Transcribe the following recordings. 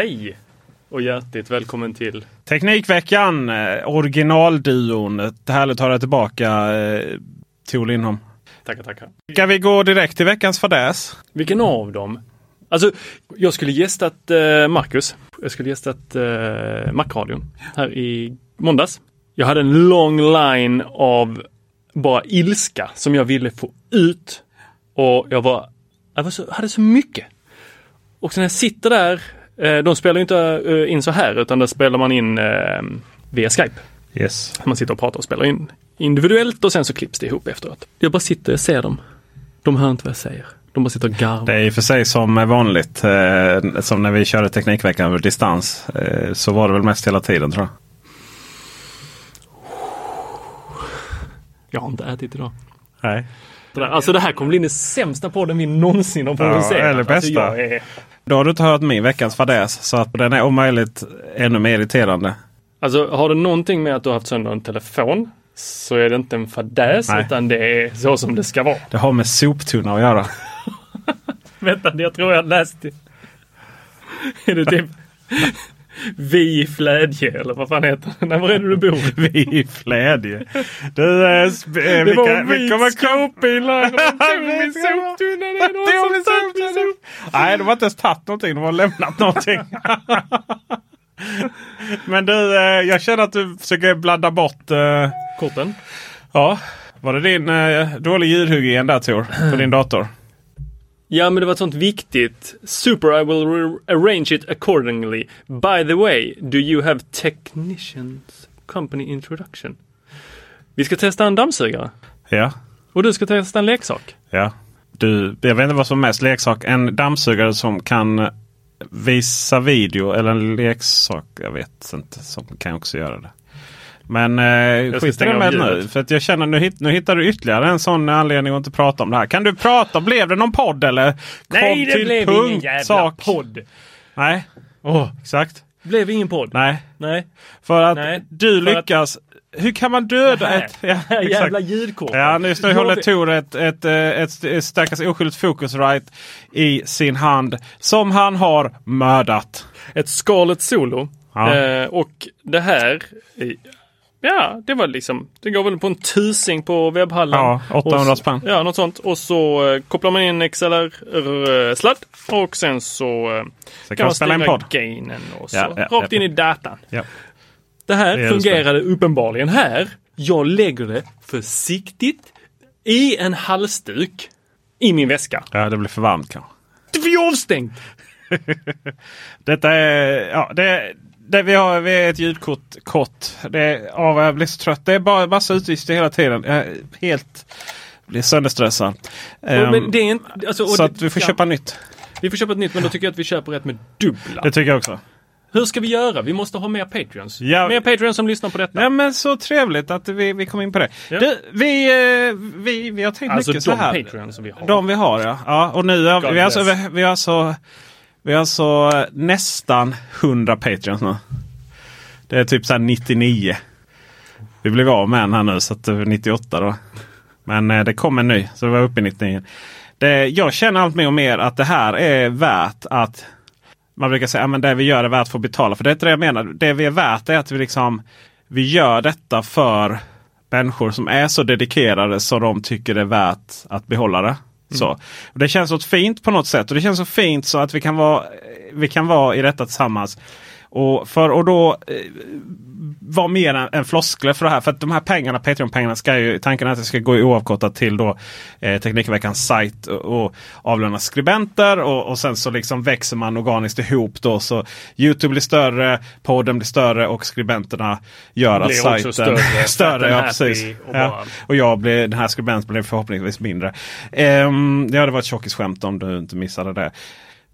Hej och hjärtligt välkommen till Teknikveckan, eh, originalduon. Härligt att ha dig tillbaka, eh, Tor Lindholm. Tackar, tackar. Ska vi gå direkt till veckans fadäs? Vilken av dem? Alltså, jag skulle gästat eh, Marcus. Jag skulle gästat eh, Macradion här i måndags. Jag hade en lång line av bara ilska som jag ville få ut. Och jag var, jag var så, hade så mycket. Och så när jag sitter där, de spelar ju inte eh, in så här utan där spelar man in eh, via Skype. Yes. Man sitter och pratar och spelar in individuellt och sen så klipps det ihop efteråt. Jag bara sitter och ser dem. De hör inte vad jag säger. De bara sitter och garvar. Det är i och för sig som är vanligt. Eh, som när vi körde Teknikveckan över distans. Eh, så var det väl mest hela tiden tror jag. Jag har inte ätit idag. Nej. Alltså det här kommer bli den sämsta podden vi någonsin har producerat. eller Alltså, bästa. jag är, Då har du inte hört min veckans fadäs. Så att den är om möjligt ännu mer irriterande. alltså har det någonting med att du har haft sönder en telefon så är det inte en fadäs Nej. utan det är så som det ska vara. Det har med soptunna att göra. Vänta, jag tror jag läste. Är det typ Vi i Flädje eller vad fan heter det? Nej, var är det du bor? Vi i Flädje. Du, sp- eh, vi, kan, vi kommer skåpbilar och tog min Vi ska- soptunna. Det är någon Tog min som tagit min soptunna. sop- Nej, de har inte ens tagit någonting. De har lämnat någonting. Men du, eh, jag känner att du försöker blanda bort. Korten. ja, var det din dålig ljudhygien där Tor? På din dator? Ja, men det var ett sånt viktigt. Super, I will arrange it accordingly. By the way, do you have technicians company introduction? Vi ska testa en dammsugare. Ja. Och du ska testa en leksak. ja. Du, jag vet inte vad som är mest leksak. En dammsugare som kan visa video eller en leksak. Jag vet inte. Som kan också göra det. Men eh, skit i det med nu. För att jag känner nu, hit, nu hittar du ytterligare en sån anledning att inte prata om det här. Kan du prata? Blev det någon podd eller? Kom till punkt, sak. podd. Nej, Åh, exakt. blev ingen podd. Nej, Nej. för att Nej, du för att- lyckas. Hur kan man döda ett... Ja, Det exakt. jävla ljudkortet. Ja, just nu håller Tor ett, ett, eh, ett, ett stackars oskyldigt Focusrite i sin hand. Som han har mördat. Ett skalet solo. Ja. Eh, och det här, eh, ja det var liksom, det går väl på en tusing på webbhallen. Ja, 800 Och så- spänn. Ja, något sånt. Och så eh, kopplar man in XLR-sladd och sen så eh, Så kan man spela styra gainen och så Ja, ja, rakt ja. in i datan. Ja. Det här Det fungerade uppenbarligen här. Jag lägger det försiktigt i en halsduk i min väska. ja, det blir för varmt kanske. Det blir avstängt! Detta är... Ja, det, det vi har vi är ett ljudkort. Kort. Det ja, jag blir så trött. Det är bara massa utgifter hela tiden. Jag är helt... blir sönderstressad. Men det är inte, alltså, så det- att vi får ja. köpa nytt. Vi får köpa ett nytt men då tycker jag att vi köper ett med dubbla. Det tycker jag också. Hur ska vi göra? Vi måste ha mer Patreons. Ja. Mer Patreons som lyssnar på detta. Ja men så trevligt att vi, vi kom in på det. Ja. Du, vi, eh, vi, vi har tänkt Alltså mycket så de här. Patreons som vi har. De vi har ja. ja och nu God vi, alltså, bless. vi, är alltså, vi har alltså eh, nästan 100 Patreons nu. Det är typ så här 99. Vi blev av med en här nu så att det är 98 då. Men eh, det kom en ny så vi var uppe i 99. Det, jag känner allt mer och mer att det här är värt att man brukar säga att det vi gör är värt att få betala. För det är inte det jag menar. Det vi är värt är att vi liksom vi gör detta för människor som är så dedikerade så de tycker det är värt att behålla det. Mm. Så. Och det känns så fint på något sätt. Och det känns så fint så att vi kan vara, vi kan vara i detta tillsammans. Och, för, och då eh, vara mer än, än floskler för det här. För att de här pengarna, Patreon-pengarna, ska ju, tanken är att det ska gå oavkortat till då eh, Teknikveckans sajt och, och avlöna skribenter. Och, och sen så liksom växer man organiskt ihop då. Så Youtube blir större, podden blir större och skribenterna gör att sajten större, större. Ja, precis. och Ja. Och jag blir, den här skribenten blir förhoppningsvis mindre. Um, det hade varit tjockisskämt om du inte missade det.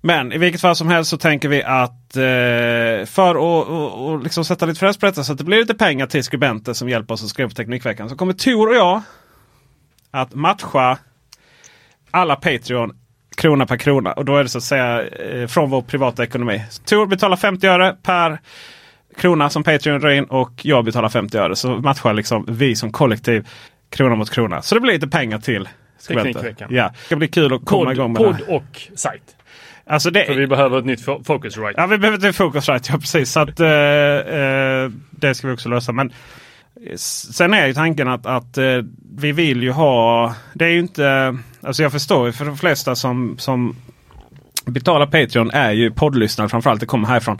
Men i vilket fall som helst så tänker vi att eh, för att och, och liksom sätta lite press på detta så att det blir lite pengar till skribenter som hjälper oss att skriva på Teknikveckan. Så kommer Tor och jag att matcha alla Patreon krona per krona. Och då är det så att säga eh, från vår privata ekonomi. Tor betalar 50 öre per krona som Patreon drar in och jag betalar 50 öre. Så matchar liksom vi som kollektiv krona mot krona. Så det blir lite pengar till. Teknikveckan. Ja, det ska bli kul att komma Podd, igång med det podd och sajt. Alltså det, För vi behöver ett nytt fo- Focusrite. Ja, vi behöver ett Focusrite, ja precis. Så att, eh, eh, det ska vi också lösa. Men sen är ju tanken att, att eh, vi vill ju ha... Det är ju inte... Alltså jag förstår ju för de flesta som, som betalar Patreon är ju poddlyssnare framförallt. Det kommer härifrån.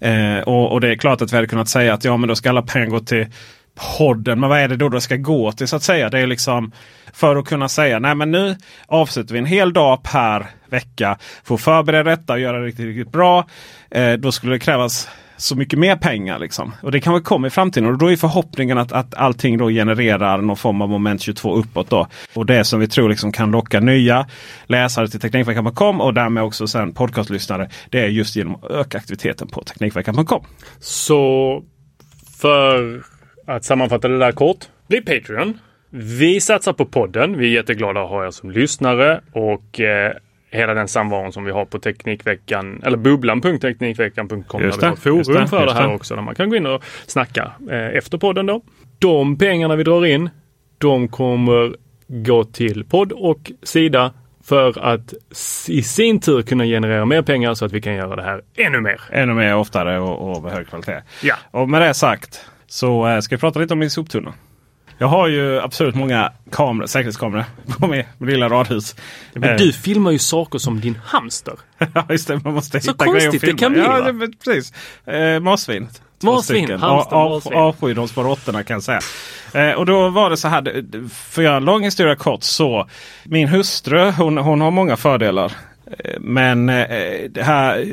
Eh, och, och det är klart att vi hade kunnat säga att ja men då ska alla pengar gå till podden. Men vad är det då det ska gå till så att säga? Det är liksom för att kunna säga nej men nu avslutar vi en hel dag per vecka för att förbereda detta och göra det riktigt, riktigt bra. Eh, då skulle det krävas så mycket mer pengar. Liksom. Och det kan väl komma i framtiden. Och då är förhoppningen att, att allting då genererar någon form av moment 22 uppåt. Då. Och det som vi tror liksom kan locka nya läsare till Teknikveckan.com och därmed också sen podcastlyssnare. Det är just genom att öka aktiviteten på Teknikveckan.com. Så för att sammanfatta det där kort. Bli Patreon. Vi satsar på podden. Vi är jätteglada att ha er som lyssnare och eh, hela den samvaron som vi har på Teknikveckan eller bubblan.teknikveckan.com. Där vi har forum det, för det här det. också där man kan gå in och snacka eh, efter podden då. De pengarna vi drar in, de kommer gå till podd och sida för att i sin tur kunna generera mer pengar så att vi kan göra det här ännu mer. Ännu mer oftare och, och med hög kvalitet. Ja. Och med det sagt så eh, ska vi prata lite om min soptunna. Jag har ju absolut många kameror, säkerhetskameror på mitt lilla radhus. Men Eh, du filmar ju saker som din hamster. ja, just det. Man måste Så hitta grejer att konstigt det filma. kan bli, Ja, det, men precis. Eh, marsvin. Två Marsvin, hamster, Av- marsvin. Avsky de små råttorna kan jag säga. Eh, och då var det så här, för att göra en lång historia kort så. Min hustru hon, hon har många fördelar. Eh, Men eh, det här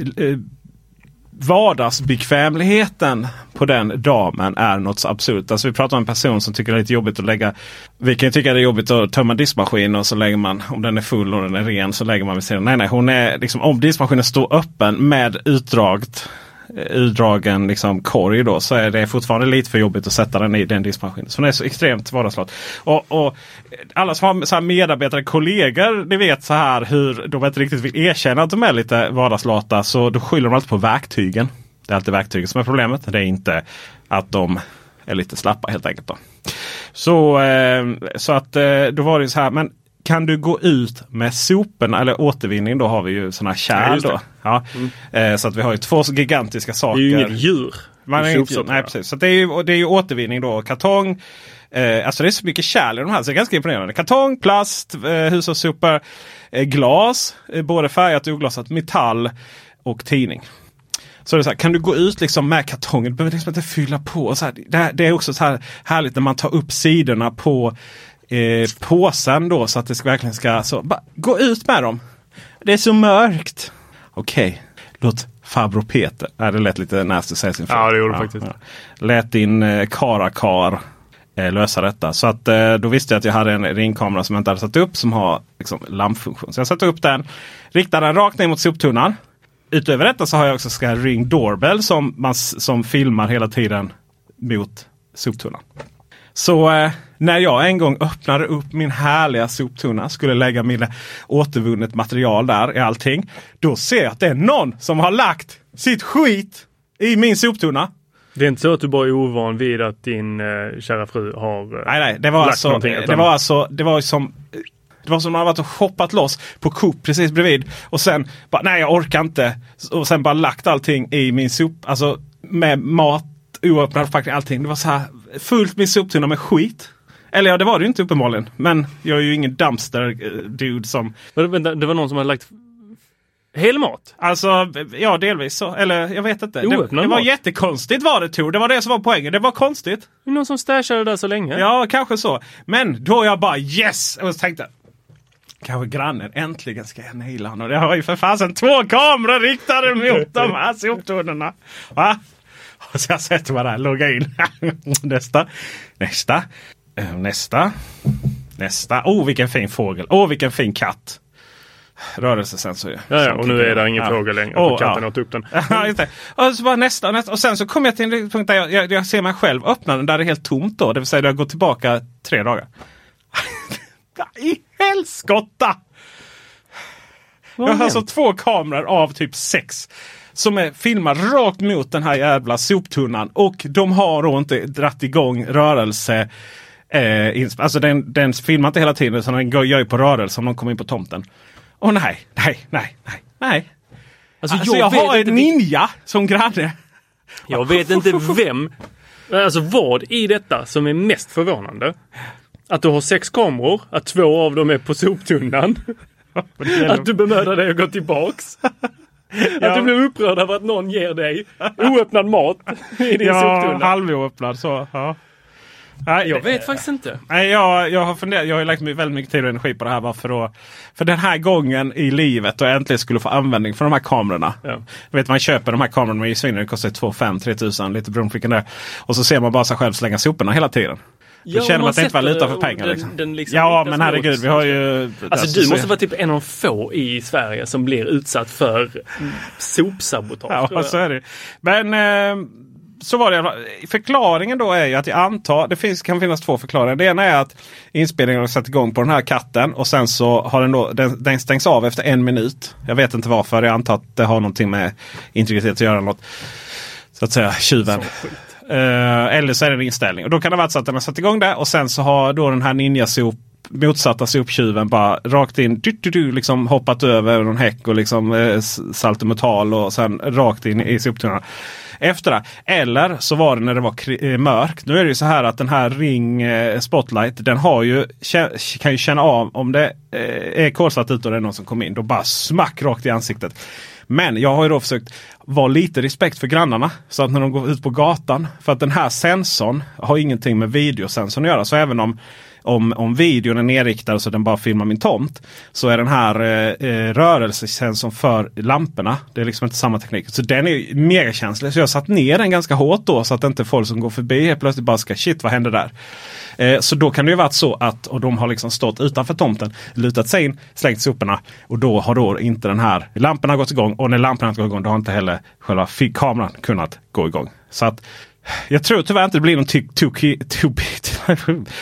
vardagsbekvämligheten på den damen är något så absurt. Alltså vi pratar om en person som tycker det är lite jobbigt att lägga. Vi kan ju tycka det är jobbigt att tömma diskmaskinen och så lägger man om den är full och den är ren så lägger man vid sidan. Nej, nej, hon är liksom om diskmaskinen står öppen med utdragt Eh, utdragen liksom korg då så är det fortfarande lite för jobbigt att sätta den i den diskmaskinen. Så den är så extremt vardagslat. Och, och alla som har så här medarbetare, kollegor, ni vet så här hur de inte riktigt vill erkänna att de är lite vardagslata. Så då skyller de alltid på verktygen. Det är alltid verktygen som är problemet. Det är inte att de är lite slappa helt enkelt. Då. Så, eh, så att eh, då var det så här. Men kan du gå ut med soporna eller återvinning? Då har vi ju sådana Ja, kärl. det. då. Ja. Eh, så att vi har ju två gigantiska Det saker. är ju inget djur. Man är sopsortera. nej, precis. Så det är, ju, det är ju återvinning då. Kartong. Eh, alltså det är så mycket kärl i de här så det är ganska imponerande. Kartong, plast, eh, hushållssopor, eh, glas. Eh, både färgat och oglasat, metall och tidning. Så det är så här, kan du gå ut liksom med kartongen? Du behöver liksom inte fylla på. Så här, det, det är också så här härligt när man tar upp sidorna på eh, påsen då så att det ska, verkligen ska... Så, bara, gå ut med dem! Det är så mörkt. Okej, låt farbror Peter. Nej, det lät lite nasty fru. Ja, det gjorde det faktiskt. Lät din eh, karakar eh, lösa detta. Så att eh, då visste jag att jag hade en ringkamera som jag inte hade satt upp som har liksom, lampfunktion. Så jag satte upp den, riktade den rakt ner mot soptunnan. utöver detta så har jag också ska Ring Doorbell som, man, som filmar hela tiden mot soptunnan. Så eh, när jag en gång öppnade upp min härliga soptunna, skulle lägga mina återvunnet material där i allting. Då ser jag att det är någon som har lagt sitt skit i min soptunna. Det är inte så att du bara är ovan vid att din eh, kära fru har eh, Nej, nej, det var lagt alltså, någonting, det var alltså, det var som det var som man har varit och shoppat loss på Coop precis bredvid. Och sen bara, nej jag orkar inte. Och sen bara lagt allting i min sop, alltså med mat, oöppnad förpackning, allting. Det var så här fullt med soptunna med skit. Eller ja, det var det ju inte uppenbarligen. Men jag är ju ingen dumpster eh, dude som... Vänta, Det var någon som hade lagt hel mat? Alltså, ja delvis så. Eller jag vet inte. Det, Oöppnad det var mat. jättekonstigt var det Tor. Det var det som var poängen. Det var konstigt. Det är någon som stashade där så länge. Ja, kanske så. Men då jag bara yes! Och så tänkte Kanske grannen äntligen ska jag naila honom. Jag har ju för fasen två kameror riktade mot de här soptunnorna. Va? Och så jag sätter mig där, loggar in. nästa, nästa, eh, nästa, nästa. Oh vilken fin fågel. Oh vilken fin katt. Rörelsesensor. Ja, ja, och nu är det ingen Ja. fråga längre. Oh, katten ja. åt upp den. Och så bara nästa, nästa. Och sen så kom jag till en punkt där jag, jag, jag ser mig själv öppna den där det är helt tomt då. Det vill säga jag går tillbaka tre dagar. I helskotta! Jag har alltså två kameror av typ sex. Som är filmar rakt mot den här jävla soptunnan. Och de har då inte dratt igång rörelse. Eh, alltså den, den filmar inte hela tiden utan den gör ju på rörelse om de kommer in på tomten. Och nej, nej, nej, nej, nej. Alltså, Alltså jag, vet har en ninja som granne. Jag vet inte vem, alltså vad i detta som är mest förvånande. Att du har sex kameror, att två av dem är på soptunnan. Att du bemödar dig att gå tillbaks. Att du blir upprörd över att någon ger dig oöppnad mat i din Ja, soptunna. halvöppnad så. Ja. Nej, Jag vet faktiskt inte. Nej, jag, jag har funderat. Jag har lagt väldigt mycket tid och energi på det här. Bara för, att, för den här gången i livet och jag äntligen skulle få användning för de här kamerorna. Ja. Vet man köper de här kamerorna med svinner. Det kostar 2 5 3 tusen lite beroende på vilken det är. Och så ser man bara sig själv slänga soporna hela tiden. Då Ja, känner man det inte var sätter lite för pengar. den- Liksom. den liksom ja men herregud vi har ju... Alltså du så- måste vara typ en av få i Sverige som blir utsatt för sopsabotage. Ja, så är det. Men eh, så var det. Förklaringen då är ju att jag antar, det finns, kan finnas två förklaringar. Det ena är att inspelningen har satt igång på den här katten och sen så har den då, den, den stängs av efter en minut. Jag vet inte varför. Jag antar att det har någonting med integritet att göra. Något, så att säga tjuven. Eh, Eh, eller så är det en inställning. Och då kan det vara så att den har satt igång det och sen så har då den här ninja-sop motsatta soptjuven bara rakt in, du, du, du, liksom hoppat över någon häck och liksom eh, saltometal och sen rakt in i soptunnan. Efter det. Eller så var det när det var eh, mörkt. Nu är det ju så här att den här Ring eh, Spotlight den har ju, kan ju känna av om det eh, är kolsvart ute och det är någon som kommer in. Då bara smack rakt i ansiktet. Men jag har ju då försökt vara lite respekt för grannarna. Så att när de går ut på gatan. För att den här sensorn har ingenting med videosensorn att göra. Så även om, om, om videon är nedriktad så den bara filmar min tomt. Så är den här eh, eh, rörelsesensorn för lamporna. Det är liksom inte samma teknik. Så den är megakänslig. Så jag har satt ner den ganska hårt då. Så att inte folk som går förbi helt plötsligt bara ska shit vad hände där. Eh, så då kan det ju varit så att och de har liksom stått utanför tomten, lutat sig in, slängt soporna. Och då har då inte den här lamporna gått igång. Och när lamporna inte gått igång då har inte heller själva kameran kunnat gå igång. Så att jag tror tyvärr inte det blir någon to, to, to, be,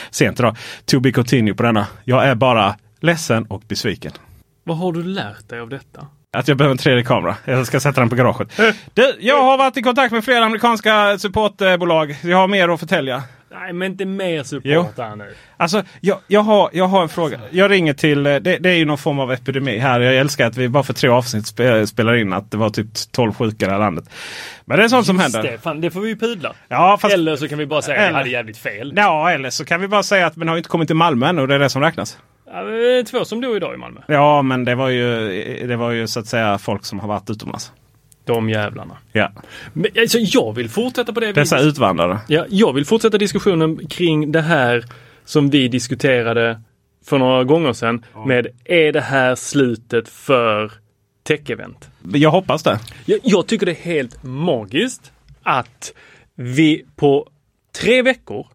sent idag, to be continue på denna. Jag är bara ledsen och besviken. Vad har du lärt dig av detta? Att jag behöver en tredje kamera. Jag ska sätta den på garaget. Du, jag har varit i kontakt med flera amerikanska supportbolag. Jag har mer att förtälja. Nej, men inte mer support Jo. här nu. Alltså, jag, jag, har, jag har en fråga. Jag ringer till, eh, det, det är ju någon form av epidemi här. Jag älskar att vi bara för tre avsnitt spe, spelar in att det var typ 12 sjuka i det här landet. Men det är sånt som Just händer. Det, fan, det får vi ju pudla. Ja, fast, Eller så kan vi bara säga att vi Eller- hade jävligt fel. ja, eller så kan vi bara säga att man har inte kommit till Malmö än och det är det som räknas. Det är två som dog idag i Malmö. Ja, men det var ju, det var ju så att säga folk som har varit utomlands. De jävlarna. Ja. Men, alltså, jag vill fortsätta på det Dessa viset. utvandrare. Ja, jag vill fortsätta diskussionen kring det här som vi diskuterade för några gånger sedan. Med är det här slutet för tech-event? Jag hoppas det. Jag, jag tycker det är helt magiskt att vi på tre veckor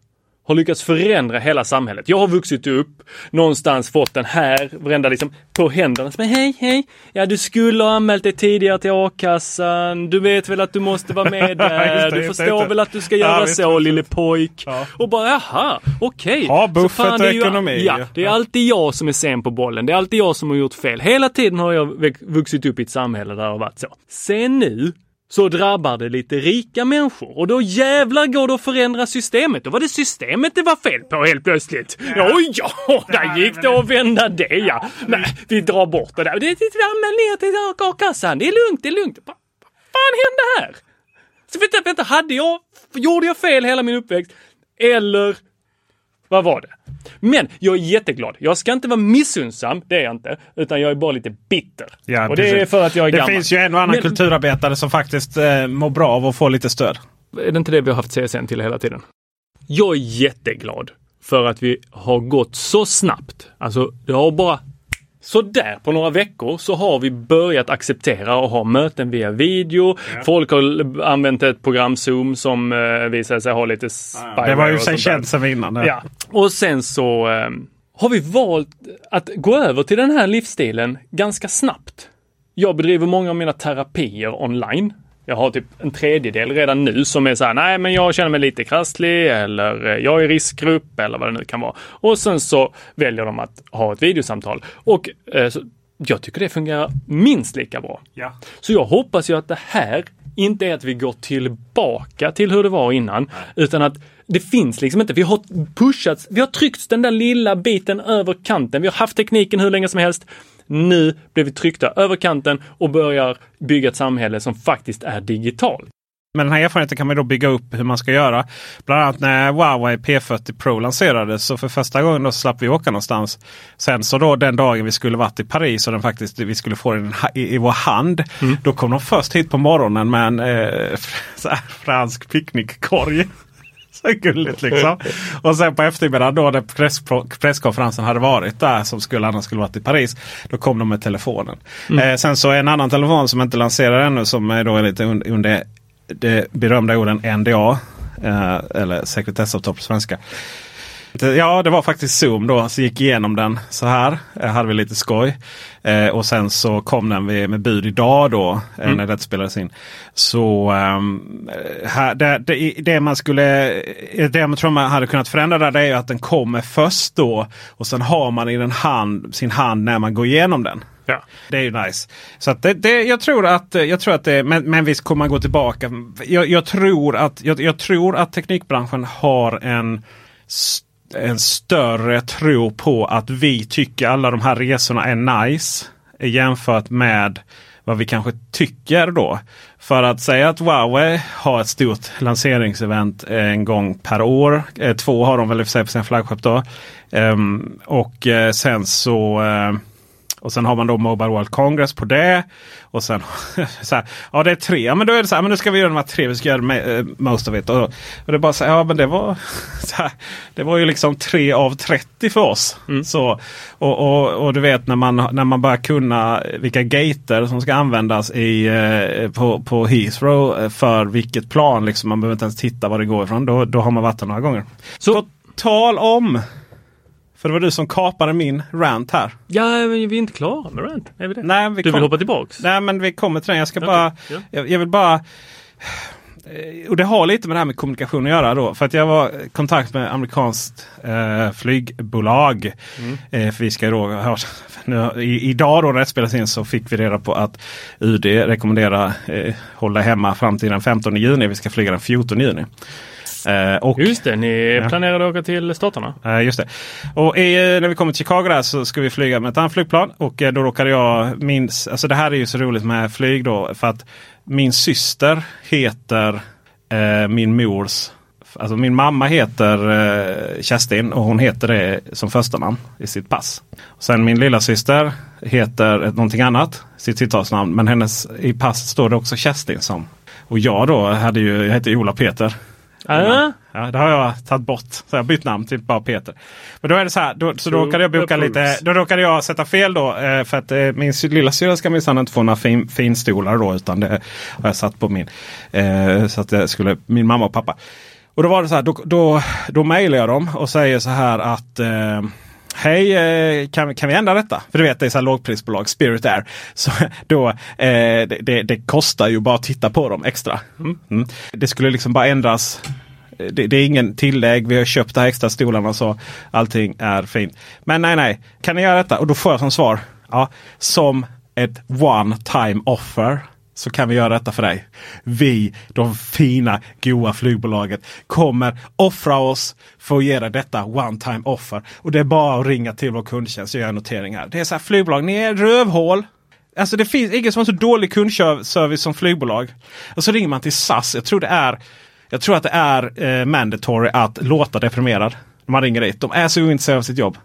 har lyckats förändra hela samhället. Jag har vuxit upp någonstans, fått den här, varenda liksom på händerna. Men hej, hej! Ja, du skulle ha anmält dig tidigare till a-kassan. Du vet väl att du måste vara med där. det, du förstår väl att du ska Ja, göra visst, så, lille pojk. Ja. Och bara, jaha, okej. Ha Så buffert fan, ju- och ekonomi. Ja, det är Ja. alltid jag som är sen på bollen. Det är alltid jag som har gjort fel. Hela tiden har jag vuxit upp i ett samhälle där det har varit så. Sen nu så drabbar det lite rika människor och då jävlar går det att förändra systemet. Då var det systemet det var fel på helt plötsligt. Ja, ja, där gick det att vända det ja. Nej, vi drar bort det där. Det, anmäl ner till a-kassan. Det är lugnt, det är lugnt. Vad vad fan hände här? Så vänta, vänta, hade jag, gjorde jag fel hela min uppväxt? Eller vad var det? Men jag är jätteglad. Jag ska inte vara missunnsam, det är jag inte. Utan jag är bara lite bitter. Ja, och det är precis. för att jag är Det gammal. finns ju en och annan Men- kulturarbetare som faktiskt eh, mår bra av att få lite stöd. Är det inte det vi har haft CSN till hela tiden? Jag är jätteglad för att vi har gått så snabbt. Alltså, det har bara så där på några veckor så har vi börjat acceptera och ha möten via video. Folk har använt ett program Zoom som eh, visade sig ha lite spyware Det var ju och sig känt sen innan. det. Ja, och sen så eh, har vi valt att gå över till den här livsstilen ganska snabbt. Jag bedriver många av mina terapier online. Jag har typ en tredjedel redan nu som är så här, nej men jag känner mig lite krasslig eller eh, jag är i riskgrupp eller vad det nu kan vara. Och sen så väljer de att ha ett videosamtal. Och eh, så, jag tycker det fungerar minst lika bra. Ja. Så jag hoppas ju att det här inte är att vi går tillbaka till hur det var innan, utan att det finns liksom inte. Vi har pushats, vi har tryckts den där lilla biten över kanten. Vi har haft tekniken hur länge som helst. Nu blir vi tryckta över kanten och börjar bygga ett samhälle som faktiskt är digitalt. Men den här erfarenheten kan man då bygga upp hur man ska göra. Bland annat när Huawei P40 Pro lanserades så för första gången då slapp vi åka någonstans. Sen så då den dagen vi skulle varit i Paris och den faktiskt, vi skulle få den i, i vår hand. Då kom de först hit på morgonen med en eh, fransk picknickkorg. Så gulligt liksom. Och sen på eftermiddagen då när press, presskonferensen hade varit där som skulle annars skulle varit i Paris. Då kom de med telefonen. Eh, sen så en annan telefon som inte lanserar ännu som är då är lite un- under det berömda orden NDA. Eh, eller sekretessavtal på svenska. Ja, det var faktiskt Zoom då. Så gick igenom den så här. Eh, hade vi lite skoj. Eh, och sen så kom den med, med bud idag då. Eh, när det spelades in. Så ehm, här, det, det, det man skulle... eh, Det man tror man hade kunnat förändra där det är att den kommer först då. Och sen har man i den hand, sin hand när man går igenom den. Ja. Det är ju nice. Så det, det, jag tror att, jag tror att det, men, men visst kommer man gå tillbaka. Jag, jag, tror att, jag, jag tror att teknikbranschen har en, st- en större tro på att vi tycker alla de här resorna är nice. Jämfört med vad vi kanske tycker då. För att säga att Huawei har ett stort lanseringsevent en gång per år. Eh, två har de väl i och för sig på sin flaggskepp då. Ehm, och eh, sen så eh, och sen har man då Mobile World Congress på det. Och sen så här, ja det är tre. Ja, men då är det så här, men nu ska vi göra de här tre. Vi ska göra ma- eh, most of it. Och, och det är bara så här, ja men det var här, Det var ju liksom tre av 30 för oss. Så, och, och, och du vet när man, när man börjar kunna vilka gater som ska användas i, eh, på, på Heathrow eh, för vilket plan. Liksom, man behöver inte ens titta var det går ifrån. Då, då har man varit där några gånger. Så- På tal om. För det var du som kapade min rant här. Ja, men vi är inte klara med rant. Är vi det? Nej, vi du vill kom- hoppa tillbaks? Nej men vi kommer till den. Jag ska Okej, bara... ja. Jag, jag vill bara... eh, Och det har lite med det här med kommunikation att göra då. För att jag var i kontakt med amerikanskt eh, flygbolag. Mm. Eh, för vi ska då, ha- nu, i, idag då när det spelas in så fick vi reda på att UD rekommenderar eh, hålla hemma fram till den 15 juni. Vi ska flyga den 14 juni. Eh, och Just det, ni Ja. planerade att åka till Staterna? Eh, just det. Och i, när vi kommer till Chicago där så ska vi flyga med ett annat flygplan. Och eh, då råkade jag minns, alltså det här är ju så roligt med flyg då. För att min syster heter eh, min mors Alltså min mamma heter eh, Kerstin och hon heter det som första namn i sitt pass. Och sen min lilla syster heter någonting annat, sitt tilltalsnamn. Men hennes, i passet står det också Kerstin som. Och jag då hade ju, jag heter Ola Peter. Ja. Ja, det har jag tagit bort. Så jag har bytt namn till bara Peter. Men då är det så här. Då, så då råkade jag boka lite. Då råkade jag sätta fel då. Eh, för att eh, min lilla syra ska minsann inte få några fin, finstolar då. Utan det har jag satt på min. Eh, så att det skulle min mamma och pappa. Och då var det så här, då, då, då mejlar jag dem och säger så här att Hej, eh, kan, kan vi ändra detta? För du vet, det är så här lågprisbolag, Spirit Air. Så då, eh, det, det, det, kostar ju bara att titta på dem extra. Mm. Det skulle liksom bara ändras. Det, det, är ingen tillägg. Vi har köpt de här extra stolarna så allting är fint. Men nej, nej. Kan ni göra detta? Och då får jag som svar. Ja, som ett one time offer så kan vi göra detta för dig. Vi, de fina, goa flygbolaget, kommer offra oss för att ge dig detta one time offer. Och det är bara att ringa till vår kundtjänst och göra en notering här. Det är så här flygbolag, ni är rövhål. Alltså det finns ingen som har så dålig kundservice som flygbolag. Och så ringer man till SAS. Jag tror det är jag tror att det är eh, mandatory att låta deprimerad. När man ringer dit. De är så ointresserade av sitt jobb.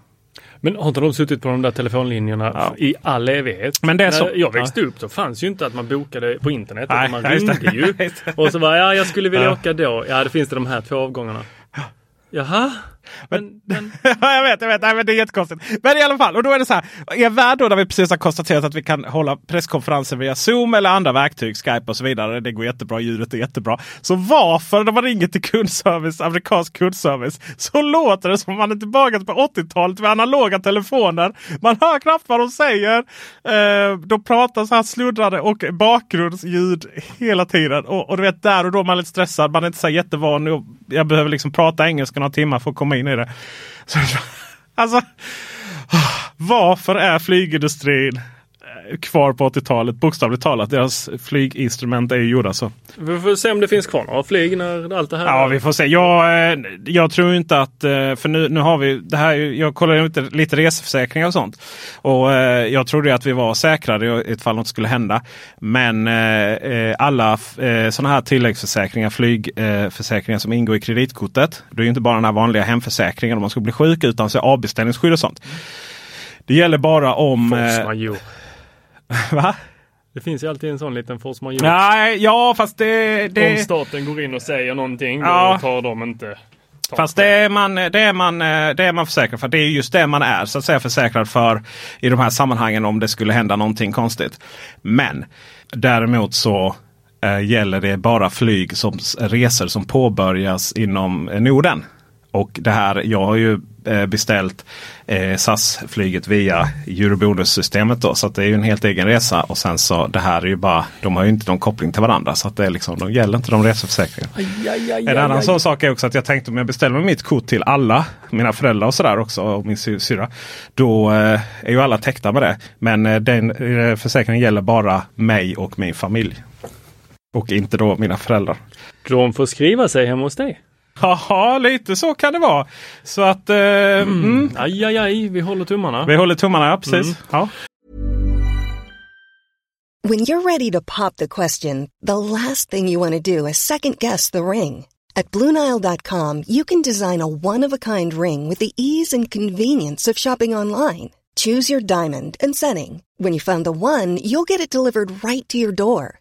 Men har inte de suttit på de där telefonlinjerna ja. i all evighet? Men det är så. När jag växte ja. upp så fanns ju inte att man bokade på internet. Nej, man ringde ju. och så var ja, jag skulle vilja ja. åka då. Ja, det finns det de här två avgångarna. Jaha? Men, men... jag vet, jag vet. Nej, men det är jättekonstigt. Men i alla fall, och då är det så här. Er värld då, där vi precis har konstaterat att vi kan hålla presskonferenser via Zoom eller andra verktyg, Skype och så vidare. Det går jättebra, ljudet är jättebra. Så varför när man ringer till kundservice, amerikansk kundservice, så låter det som man är tillbaka på 80-talet med analoga telefoner. Man hör knappt vad de säger. Eh, de pratar så här sluddrade och bakgrundsljud hela tiden. Och, och du vet, där och då är man lite stressad. Man är inte så jättevan. Jag behöver liksom prata engelska några timmar för att komma in i det. Så, alltså, ah, varför är flygindustrin kvar på 80-talet. Bokstavligt talat. Deras flyginstrument är ju gjorda så. Vi får se om det finns kvar några flyg när allt det här... Ja, vi får se. Jag, eh, jag tror inte att... Eh, för nu, nu har vi det här. Jag kollade lite, lite reseförsäkringar och sånt. Och eh, jag trodde att vi var säkrade ifall något skulle hända. Men alla sådana här tilläggsförsäkringar, flygförsäkringar som ingår i kreditkortet. Det är ju inte bara den här vanliga hemförsäkringen om man skulle bli sjuk utan så avbeställningsskydd och sånt. Det gäller bara om... Force Va? Det finns ju alltid en sån liten force majeure. Nej, ja fast det, det... Om staten går in och säger någonting ja. då tar de inte Fast det är, man, det, är man, det är man försäkrad för. Det är just det man är så att säga försäkrad för i de här sammanhangen om det skulle hända någonting konstigt. Men däremot så äh, gäller det bara flyg som resor som påbörjas inom Norden. Och det här, jag har ju eh, beställt eh, SAS-flyget via Eurobonus-systemet. Då, så det är ju en helt egen resa. Och sen så det här är ju bara, de har ju inte någon koppling till varandra. Så att det är liksom, de gäller inte de reseförsäkringarna. En annan sån sak är också att jag tänkte om jag beställer mitt kort till alla, mina föräldrar och sådär också och min syra. Då eh, är ju alla täckta med det. Men eh, den eh, försäkringen gäller bara mig och min familj. Och inte då mina föräldrar. De får skriva sig hemma hos dig? Ja, lite så kan det vara. Så att... Eh, mm. Mm. Aj, aj, aj, vi håller tummarna. Vi håller tummarna, ja precis. Mm. Ja. When you're ready to pop the question, the last thing you want to do is second guess the ring. At BlueNile.com you can design a one-of-a-kind ring with the ease and convenience of shopping online. Choose your diamond and setting. When you find the one, you'll get it delivered right to your door.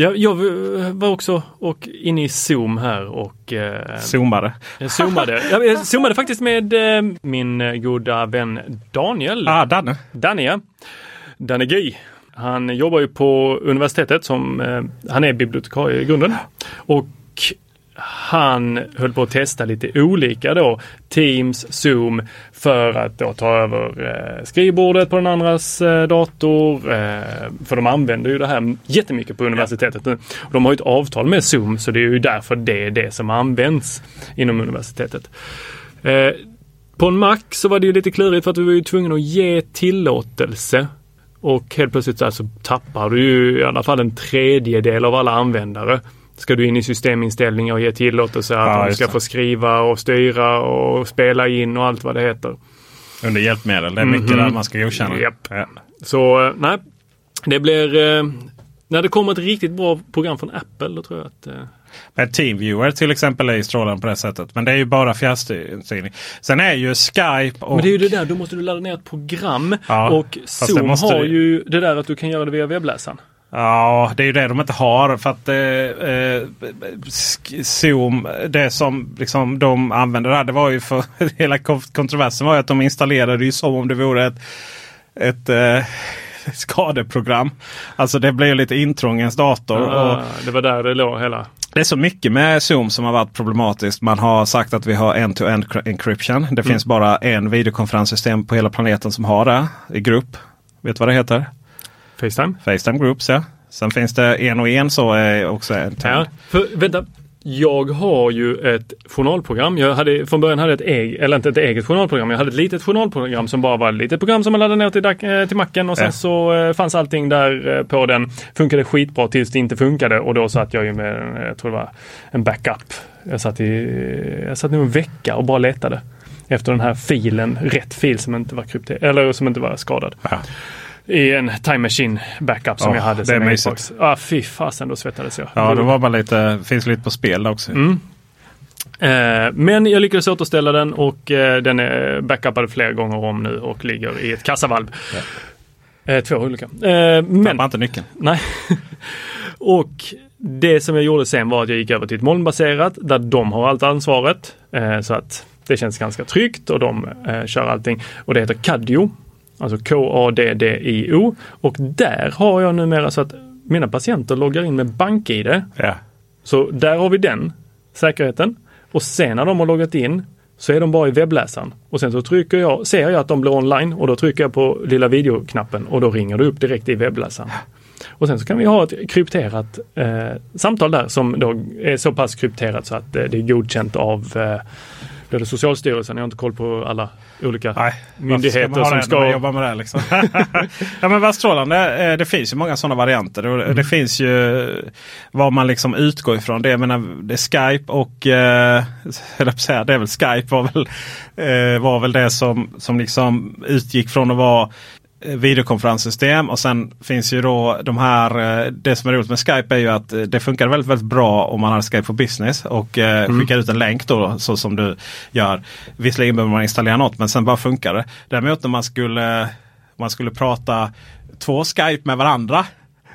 Ja, jag var också och inne i Zoom här och... Eh, zoomade. Jag zoomade. jag zoomade faktiskt med eh, min goda vän Daniel. Ah, Danne. Danne, ja. Danne Guy. Han jobbar ju på universitetet som, eh, han är bibliotekarie i grunden. Och han höll på att testa lite olika då, Teams, Zoom, för att då ta över eh, skrivbordet på den andras eh, dator. Eh, för de använder ju det här jättemycket på universitetet nu. Och de har ju ett avtal med Zoom så det är ju därför det är det som används inom universitetet. Eh, på en Mac så var det ju lite klurigt för att du var ju tvungen att ge tillåtelse och helt plötsligt så, här så tappar du ju i alla fall en tredjedel av alla användare ska du in i systeminställningar och ge tillåtelse att ja, de ska få skriva och styra och spela in och allt vad det heter. Under hjälpmedel, det är mycket mm -hmm. där man ska godkänna. Yep. Ja. Så eh, nej, det blir eh, när det kommer ett riktigt bra program från Apple då tror jag att eh... Men Teamviewer till exempel är ju strålande på det sättet. Men det är ju bara fjärrstyrning. Sen är ju Skype och... Men det är ju det där, då måste du ladda ner ett program. Ja, och Zoom har du... ju det där att du kan göra det via webbläsaren. Ja, det är ju det de inte har. För att eh, eh, Zoom, det som liksom de använde där, det var ju för hela kontroversen var ju att de installerade ju som om det vore ett, ett eh, skadeprogram. Alltså det blev lite intrång i ens dator. Ja, och det var där det låg hela. Det är så mycket med Zoom som har varit problematiskt. Man har sagt att vi har end-to-end -end encryption. Det mm. finns bara en videokonferenssystem på hela planeten som har det i grupp. Vet du vad det heter? Facetime. Facetime Groups ja. Sen finns det en och en så är också en ja, för, Vänta, jag har ju ett journalprogram. Jag hade, från början hade ett eget, eller inte ett eget journalprogram. Jag hade ett litet journalprogram som bara var ett litet program som man laddade ner till, eh, till macken och sen ja. så eh, fanns allting där eh, på den. Funkade skitbra tills det inte funkade och då satt jag ju med, jag tror det var en backup. Jag satt i, jag satt i en vecka och bara letade efter den här filen, rätt fil som inte var krypterad eller som inte var skadad. Ja i en Time Machine backup som oh, jag hade. Det är mysigt. Ah, fy fasen, då svettades jag. Ja, då var man lite, finns lite på spel också. Mm. Eh, men jag lyckades återställa den och eh, den är backupad flera gånger om nu och ligger i ett kassavalv. Ja. Eh, två olika. Men... Tappa inte nyckeln. Nej. och det som jag gjorde sen var att jag gick över till ett molnbaserat där de har allt ansvaret. Så att det känns ganska tryggt och de kör allting. Och det heter Cadio Alltså K-A-D-D-I-O. Och där har jag numera så att mina patienter loggar in med BankID. Ja. Så där har vi den säkerheten. Och sen när de har loggat in så är de bara i webbläsaren. Och sen så trycker jag, ser jag att de blir online och då trycker jag på lilla videoknappen och då ringer det upp direkt i webbläsaren. Och sen så kan vi ha ett krypterat eh, samtal där som då är så pass krypterat så att eh, det är godkänt av eh, det Socialstyrelsen. Jag har inte koll på alla olika Nej, myndigheter som ska jobba med det. Liksom? ja, men strålande. Eh, det finns ju många sådana varianter. Mm. Det finns ju vad man liksom utgår ifrån. Det, jag menar, det är Skype och eh, säga, det är väl Skype var väl, eh, var väl det som, som liksom utgick från att vara Eh, videokonferenssystem och sen finns ju då de här. Eh, det som är roligt med Skype är ju att eh, det funkar väldigt, väldigt bra om man har Skype for Business och mm. skickar ut en länk då så som du gör. Visserligen behöver man installera något men sen bara funkar det. Däremot när man skulle, man skulle prata två Skype med varandra.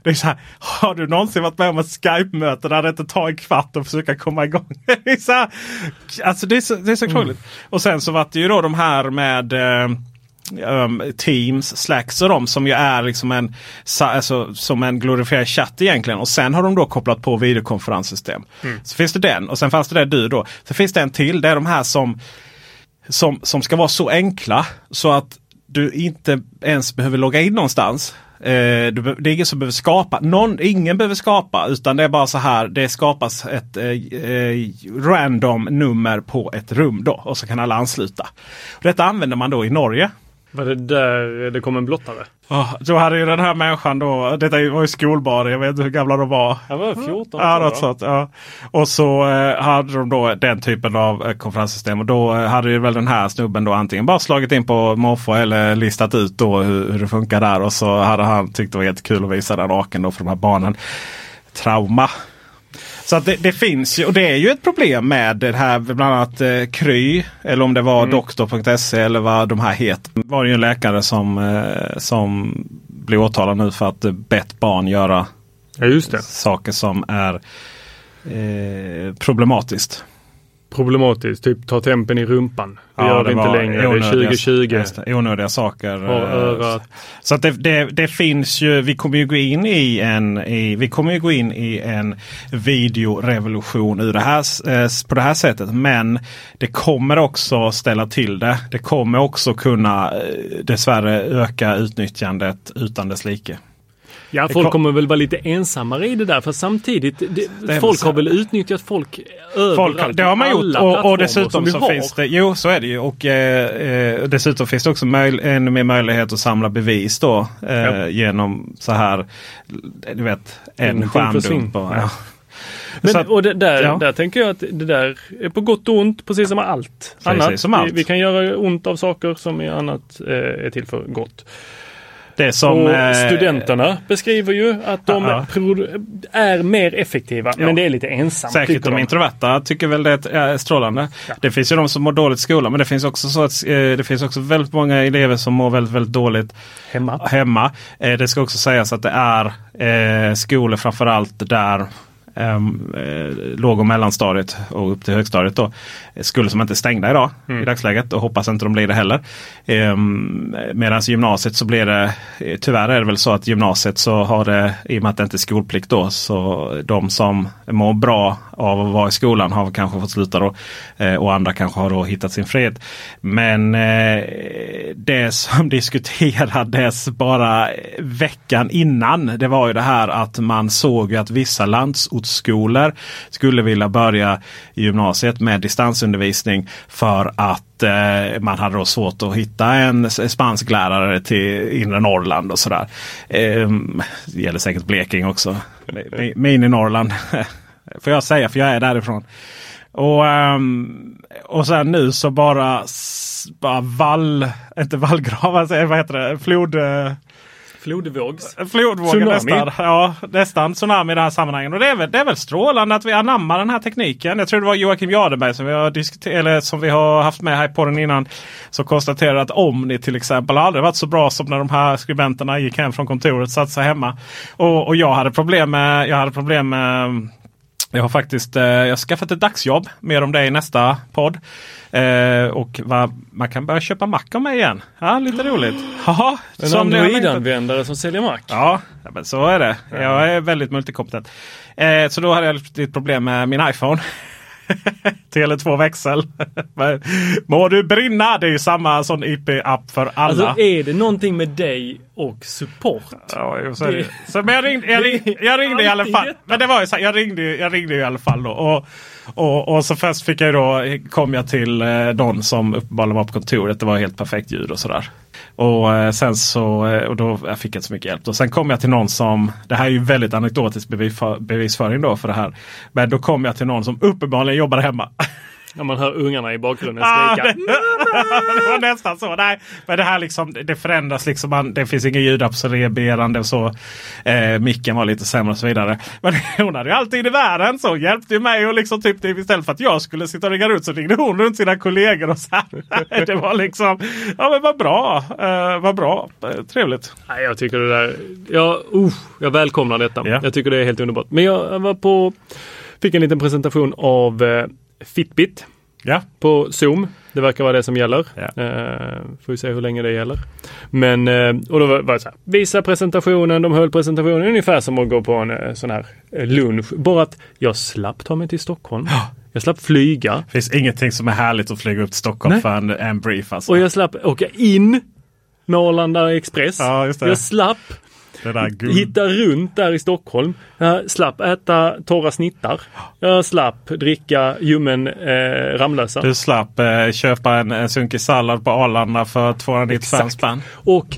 Det är så här, har du någonsin varit med om ett Skype-möte där det inte tar en kvart att försöka komma igång? det är så, här, alltså det är så, det är så mm. Och sen så var det ju då de här med um, Teams, Slacks och de som ju är liksom en, alltså, som en glorifierad chatt egentligen. Och sen har de då kopplat på videokonferenssystem. Mm. Så finns det den och sen fanns det där du då. Så finns det en till. Det är de här som, som, som ska vara så enkla så att du inte ens behöver logga in någonstans. Eh, du det är ingen som behöver skapa. Någon, ingen behöver skapa utan det är bara så här. Det skapas ett eh, eh, random nummer på ett rum då och så kan alla ansluta. Och detta använder man då i Norge. Var det där det kom en blottare? Oh, då hade ju den här människan då, detta var ju skolbarn, jag vet inte hur gamla de var. Han var 14 Ja, något sånt, ja. Och så eh, hade de då den typen av eh, konferenssystem. Och då eh, hade ju väl den här snubben då antingen bara slagit in på Morfo eller listat ut då hur, hur det funkar där. Och så hade han tyckt det var helt kul att visa den naken då för de här barnen. Trauma. Så att det, det finns ju och det är ju ett problem med det här bland annat eh, Kry eller om det var doktor.se eller vad de här heter. Det var ju en läkare som, eh, som blev åtalad nu för att bett barn göra Ja, saker som är eh, problematiskt. Problematiskt. Typ ta tempen i rumpan. Det gör vi inte längre. Det är onödiga- 2020. just det, Onödiga saker. Eh, örat. Så att det, det, det finns ju, vi kommer ju gå in i en, i, vi kommer ju gå in i en videorevolution ur det här, eh, på det här sättet. Men det kommer också ställa till det. Det kommer också kunna eh, dessvärre öka utnyttjandet utan dess like. Ja, folk kom- kommer väl vara lite ensamare i det där. För samtidigt, det, folk har väl utnyttjat folk överallt. Folk, det har man gjort och, och dessutom så har. finns det, jo så är det ju. Och eh, eh, dessutom finns det också möj, ännu mer möjlighet att samla bevis då. Eh, Ja. Genom så här, du vet, en skärmdump. ja. Men, att- och det, där, ja. där tänker jag att det där är på gott och ont, precis som allt Precis annat. som allt. Vi, vi kan göra ont av saker som i annat eh, är till för gott. Det som, och eh, studenterna beskriver ju att de Ja. pro- är mer effektiva. Men det är lite ensamt. Säkert de de. introverta tycker väl det är strålande. Det finns ju de som mår dåligt i skolan men det finns också så att eh, det finns också väldigt många elever som mår väldigt, väldigt dåligt hemma. hemma. Eh, det ska också sägas att det är skolor framförallt där eh, låg och mellanstadiet och upp till högstadiet då. eh, Skolor som inte är stängda idag i dagsläget och hoppas inte de blir det heller. Ehm, Medan gymnasiet så blir det eh, Tyvärr är det väl så att gymnasiet så har det i och med att det inte är skolplikt då så de som mår bra av att vara i skolan har kanske fått sluta då. Eh, och andra kanske har då hittat sin fred. Men eh, det som diskuterades bara veckan innan det var ju det här att man såg att vissa metodskolor skulle vilja börja i gymnasiet med distansundervisning för att eh, man hade då svårt att hitta en spansk spansklärare till inre Norrland och sådär. Eh, det gäller säkert Blekinge också. Mi- Min i Norrland. Får jag säga för jag är därifrån. Och, ehm, och sen nu så bara, bara vall, inte vallgravar, vad heter det? Flod... Eh, Flodvågs. Tsunami. nästan. Ja, nästan tsunami i det här sammanhanget. Och det är, väl, det är väl strålande att vi anammar den här tekniken. Jag tror det var Joakim Jardenberg som vi har, diskuter- eller som vi har haft med här på den innan. Som konstaterade att Omni till exempel aldrig varit så bra som när de här skribenterna gick hem från kontoret och satte sig hemma. Och, och jag hade problem med, jag hade problem med jag har faktiskt eh, jag har skaffat ett dagsjobb. Mer om det i nästa podd. Eh, och va, man kan börja köpa Mac av mig igen. Ja, lite roligt. Haha, En. Android-användare som säljer Mac. Ja, ja, men så är det. Jag är väldigt multikompetent. Eh, så då hade jag lite problem med min iPhone. Tele2 växel. Må du brinna! Det är ju samma sån IP-app för alla. Alltså är det någonting med dig och support? Ja, jo, så, är det. så men jag ringde, jag ringde, jag ringde i alla fall. Men det var ju så jag ringde, jag ringde i alla fall då. Och, och, och så först fick jag då, kom jag till eh, någon som uppenbarligen var på kontoret. Det var helt perfekt ljud och sådär. Och eh, sen så, eh, och då jag fick jag inte så mycket hjälp. Och sen kom jag till någon som, det här är ju väldigt anekdotisk bevisföring då för det här. Men då kom jag till någon som uppenbarligen jobbar hemma. När man hör ungarna i bakgrunden Ah, skrika. det, det var nästan så. Nej, men det här liksom, det förändras liksom. Man, det finns ingen ljudabsorberande och så. Eh, micken var lite sämre och så vidare. Men hon hade ju alltid i världen så. Hjälpte ju mig och liksom typ istället för att jag skulle sitta och ringa ut så ringde hon runt sina kollegor och så här. Det var liksom, ja men vad bra. Eh, vad bra. Eh, trevligt. Nej, jag tycker det där, ja, uh, jag välkomnar detta. Ja. Jag tycker det är helt underbart. Men jag var på, fick en liten presentation av eh, Fitbit Ja. på Zoom. Det verkar vara det som gäller. Ja. Eh, får vi se hur länge det gäller. Men, eh, och då var det så här, visa presentationen, de höll presentationen ungefär som att gå på en eh, sån här eh, lunch. Bara att jag slapp ta mig till Stockholm. Jag slapp flyga. Det finns ingenting som är härligt att flyga upp till Stockholm Nej. för en, en brief alltså. Och jag slapp åka in med Arlanda Express. Ja. Jag slapp. Hitta runt där i Stockholm. Jag slapp äta torra snittar. Jag slapp dricka ljummen eh, Ramlösa. Du slapp eh, köpa en, en sunkig sallad på Arlanda för 295 spänn. Och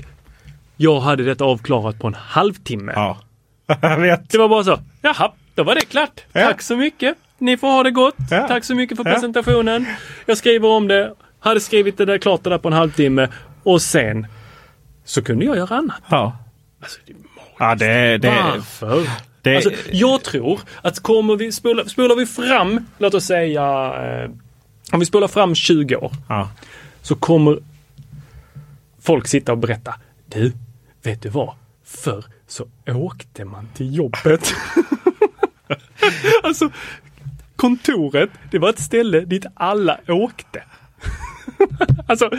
jag hade detta avklarat på en halvtimme. Ja. Jag vet. Det var bara så. Jaha, då var det klart. Ja. Tack så mycket. Ni får ha det gott. Ja. Tack så mycket för presentationen. Jag skriver om det. Hade skrivit det där klart det där på en halvtimme. Och sen så kunde jag göra annat. Ja. Alltså, det är Ja, det, det, Varför? det, Alltså, jag tror att kommer vi, spolar, spolar vi fram, låt oss säga, eh, om vi spolar fram 20 år, ja. så kommer folk sitta och berätta. Du, vet du vad? Förr så åkte man till jobbet. alltså, kontoret, det var ett ställe dit alla åkte. alltså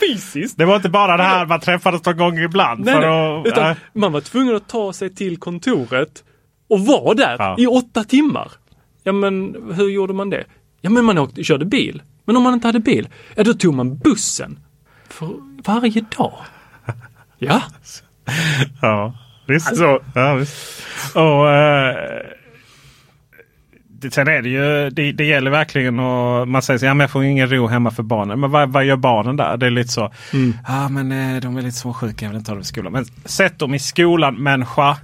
fysiskt. det var inte bara det här man träffades någon gång ibland. Nej, nej, att, utan nej. man var tvungen att ta sig till kontoret och vara där Ja. i åtta timmar. Ja men hur gjorde man det? Ja men man åkte, körde bil. Men om man inte hade bil, ja då tog man bussen. För varje dag. Ja, Ja, visst. Alltså- ja, visst. Och, eh, sen är det ju, det, det gäller verkligen att man säger så, ja, men jag får ingen ro hemma för barnen. Men vad, vad gör barnen där? Det är lite så, ja men eh, de är lite småsjuka, jag vill inte ha dem i skolan. Men sätt dem i skolan människa.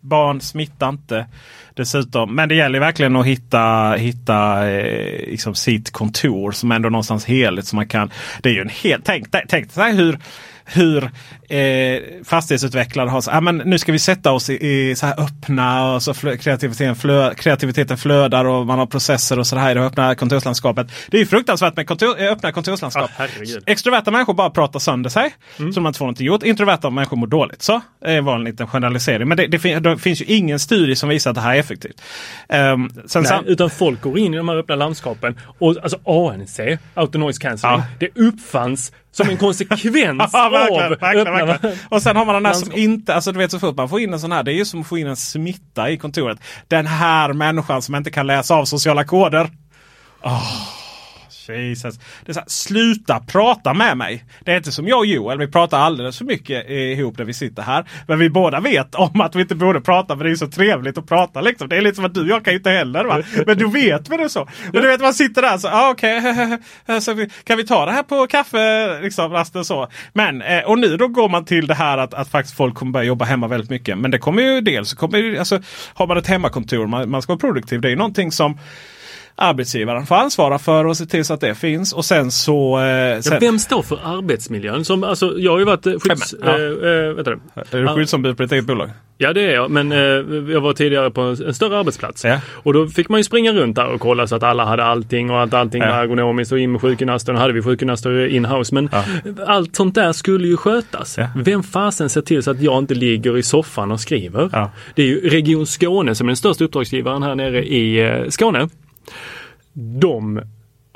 Barn smittar inte dessutom. Men det gäller verkligen att hitta, hitta eh, liksom sitt kontor som ändå någonstans heligt. Så man kan, det är ju en hel, tänk, tänk dig hur hur eh, fastighetsutvecklare har så, ah, men nu ska vi sätta oss i, i så här öppna och så flö, kreativiteten, flö, kreativiteten flödar och man har processer och så här i det öppna kontorslandskapet. Det är ju fruktansvärt med kontor, eh, öppna kontorslandskap. Herregud. Extroverta människor bara pratar sönder sig. Så man inte får någonting gjort. Introverta människor mår dåligt. Så det var en liten generalisering. Men det, det, fin, det finns ju ingen studie som visar att det här är effektivt. Um, sen, Nej, sam- utan folk går in i de här öppna landskapen och alltså ANC, Auto Noise Cancelling, Ja. det uppfanns som en konsekvens Ja, av verkligen, verkligen. Och sen har man den här som inte, alltså du vet så fort man får in en sån här, det är ju som att få in en smitta i kontoret. Den här människan som inte kan läsa av sociala koder. Åh, Jesus. Det är så här, sluta prata med mig. Det är inte som jag och Joel, vi pratar alldeles för mycket ihop när vi sitter här. Men vi båda vet om att vi inte borde prata för det är så trevligt att prata. Liksom. Det är lite som att du och jag kan ju inte heller. Va? Men du vet väl det så. Men du vet man sitter där så, ah, okej, så kan vi ta det här på kaffe, liksom, rasten så. Men, eh, och nu då går man till det här att, att faktiskt folk kommer börja jobba hemma väldigt mycket. Men det kommer ju dels, så kommer ju, alltså, har man ett hemmakontor, man, man ska vara produktiv. Det är ju någonting som arbetsgivaren får ansvara för och se till så att det finns. Och sen så... Eh, Ja, sen, vem står för arbetsmiljön? Som, alltså, jag har ju varit eh, skydds... Ja. Eh, eh, vänta nu. är du skyddsombud på ditt eget bolag? Ja det är jag, men eh, jag var tidigare på en, en större arbetsplats. Ja. Och då fick man ju springa runt där och kolla så att alla hade allting och att allting Ja. var ergonomiskt och in med sjukgymnaster. Nu hade vi sjukgymnaster in-house men Ja. allt sånt där skulle ju skötas. Ja. Vem fasen ser till så att jag inte ligger i soffan och skriver? Ja. Det är ju Region Skåne som är den största uppdragsgivaren här nere i eh, Skåne. De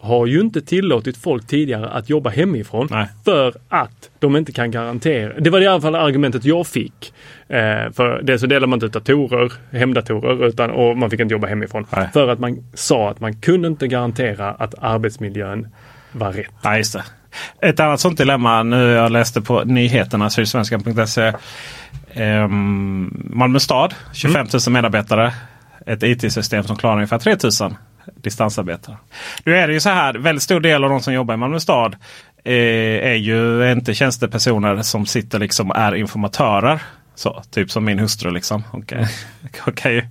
har ju inte tillåtit folk tidigare att jobba hemifrån Nej. för att de inte kan garantera. Det var i alla fall argumentet jag fick. Eh, för det så delar man inte ut datorer, hemdatorer, utan, och man fick inte jobba hemifrån. Nej. För att man sa att man kunde inte garantera att arbetsmiljön var rätt. Ja, just det. Ett annat sånt dilemma nu jag läste på nyheterna, sydsvenskan.se. Um, Malmö stad, 25 000 medarbetare. Ett IT-system som klarar ungefär 3 000 distansarbetare. Nu är det ju så här, väldigt stor del av de som jobbar i Malmö stad eh, är ju inte tjänstepersoner som sitter liksom och är informatörer. Så, typ som min hustru liksom. Hon kan, hon kan, ju,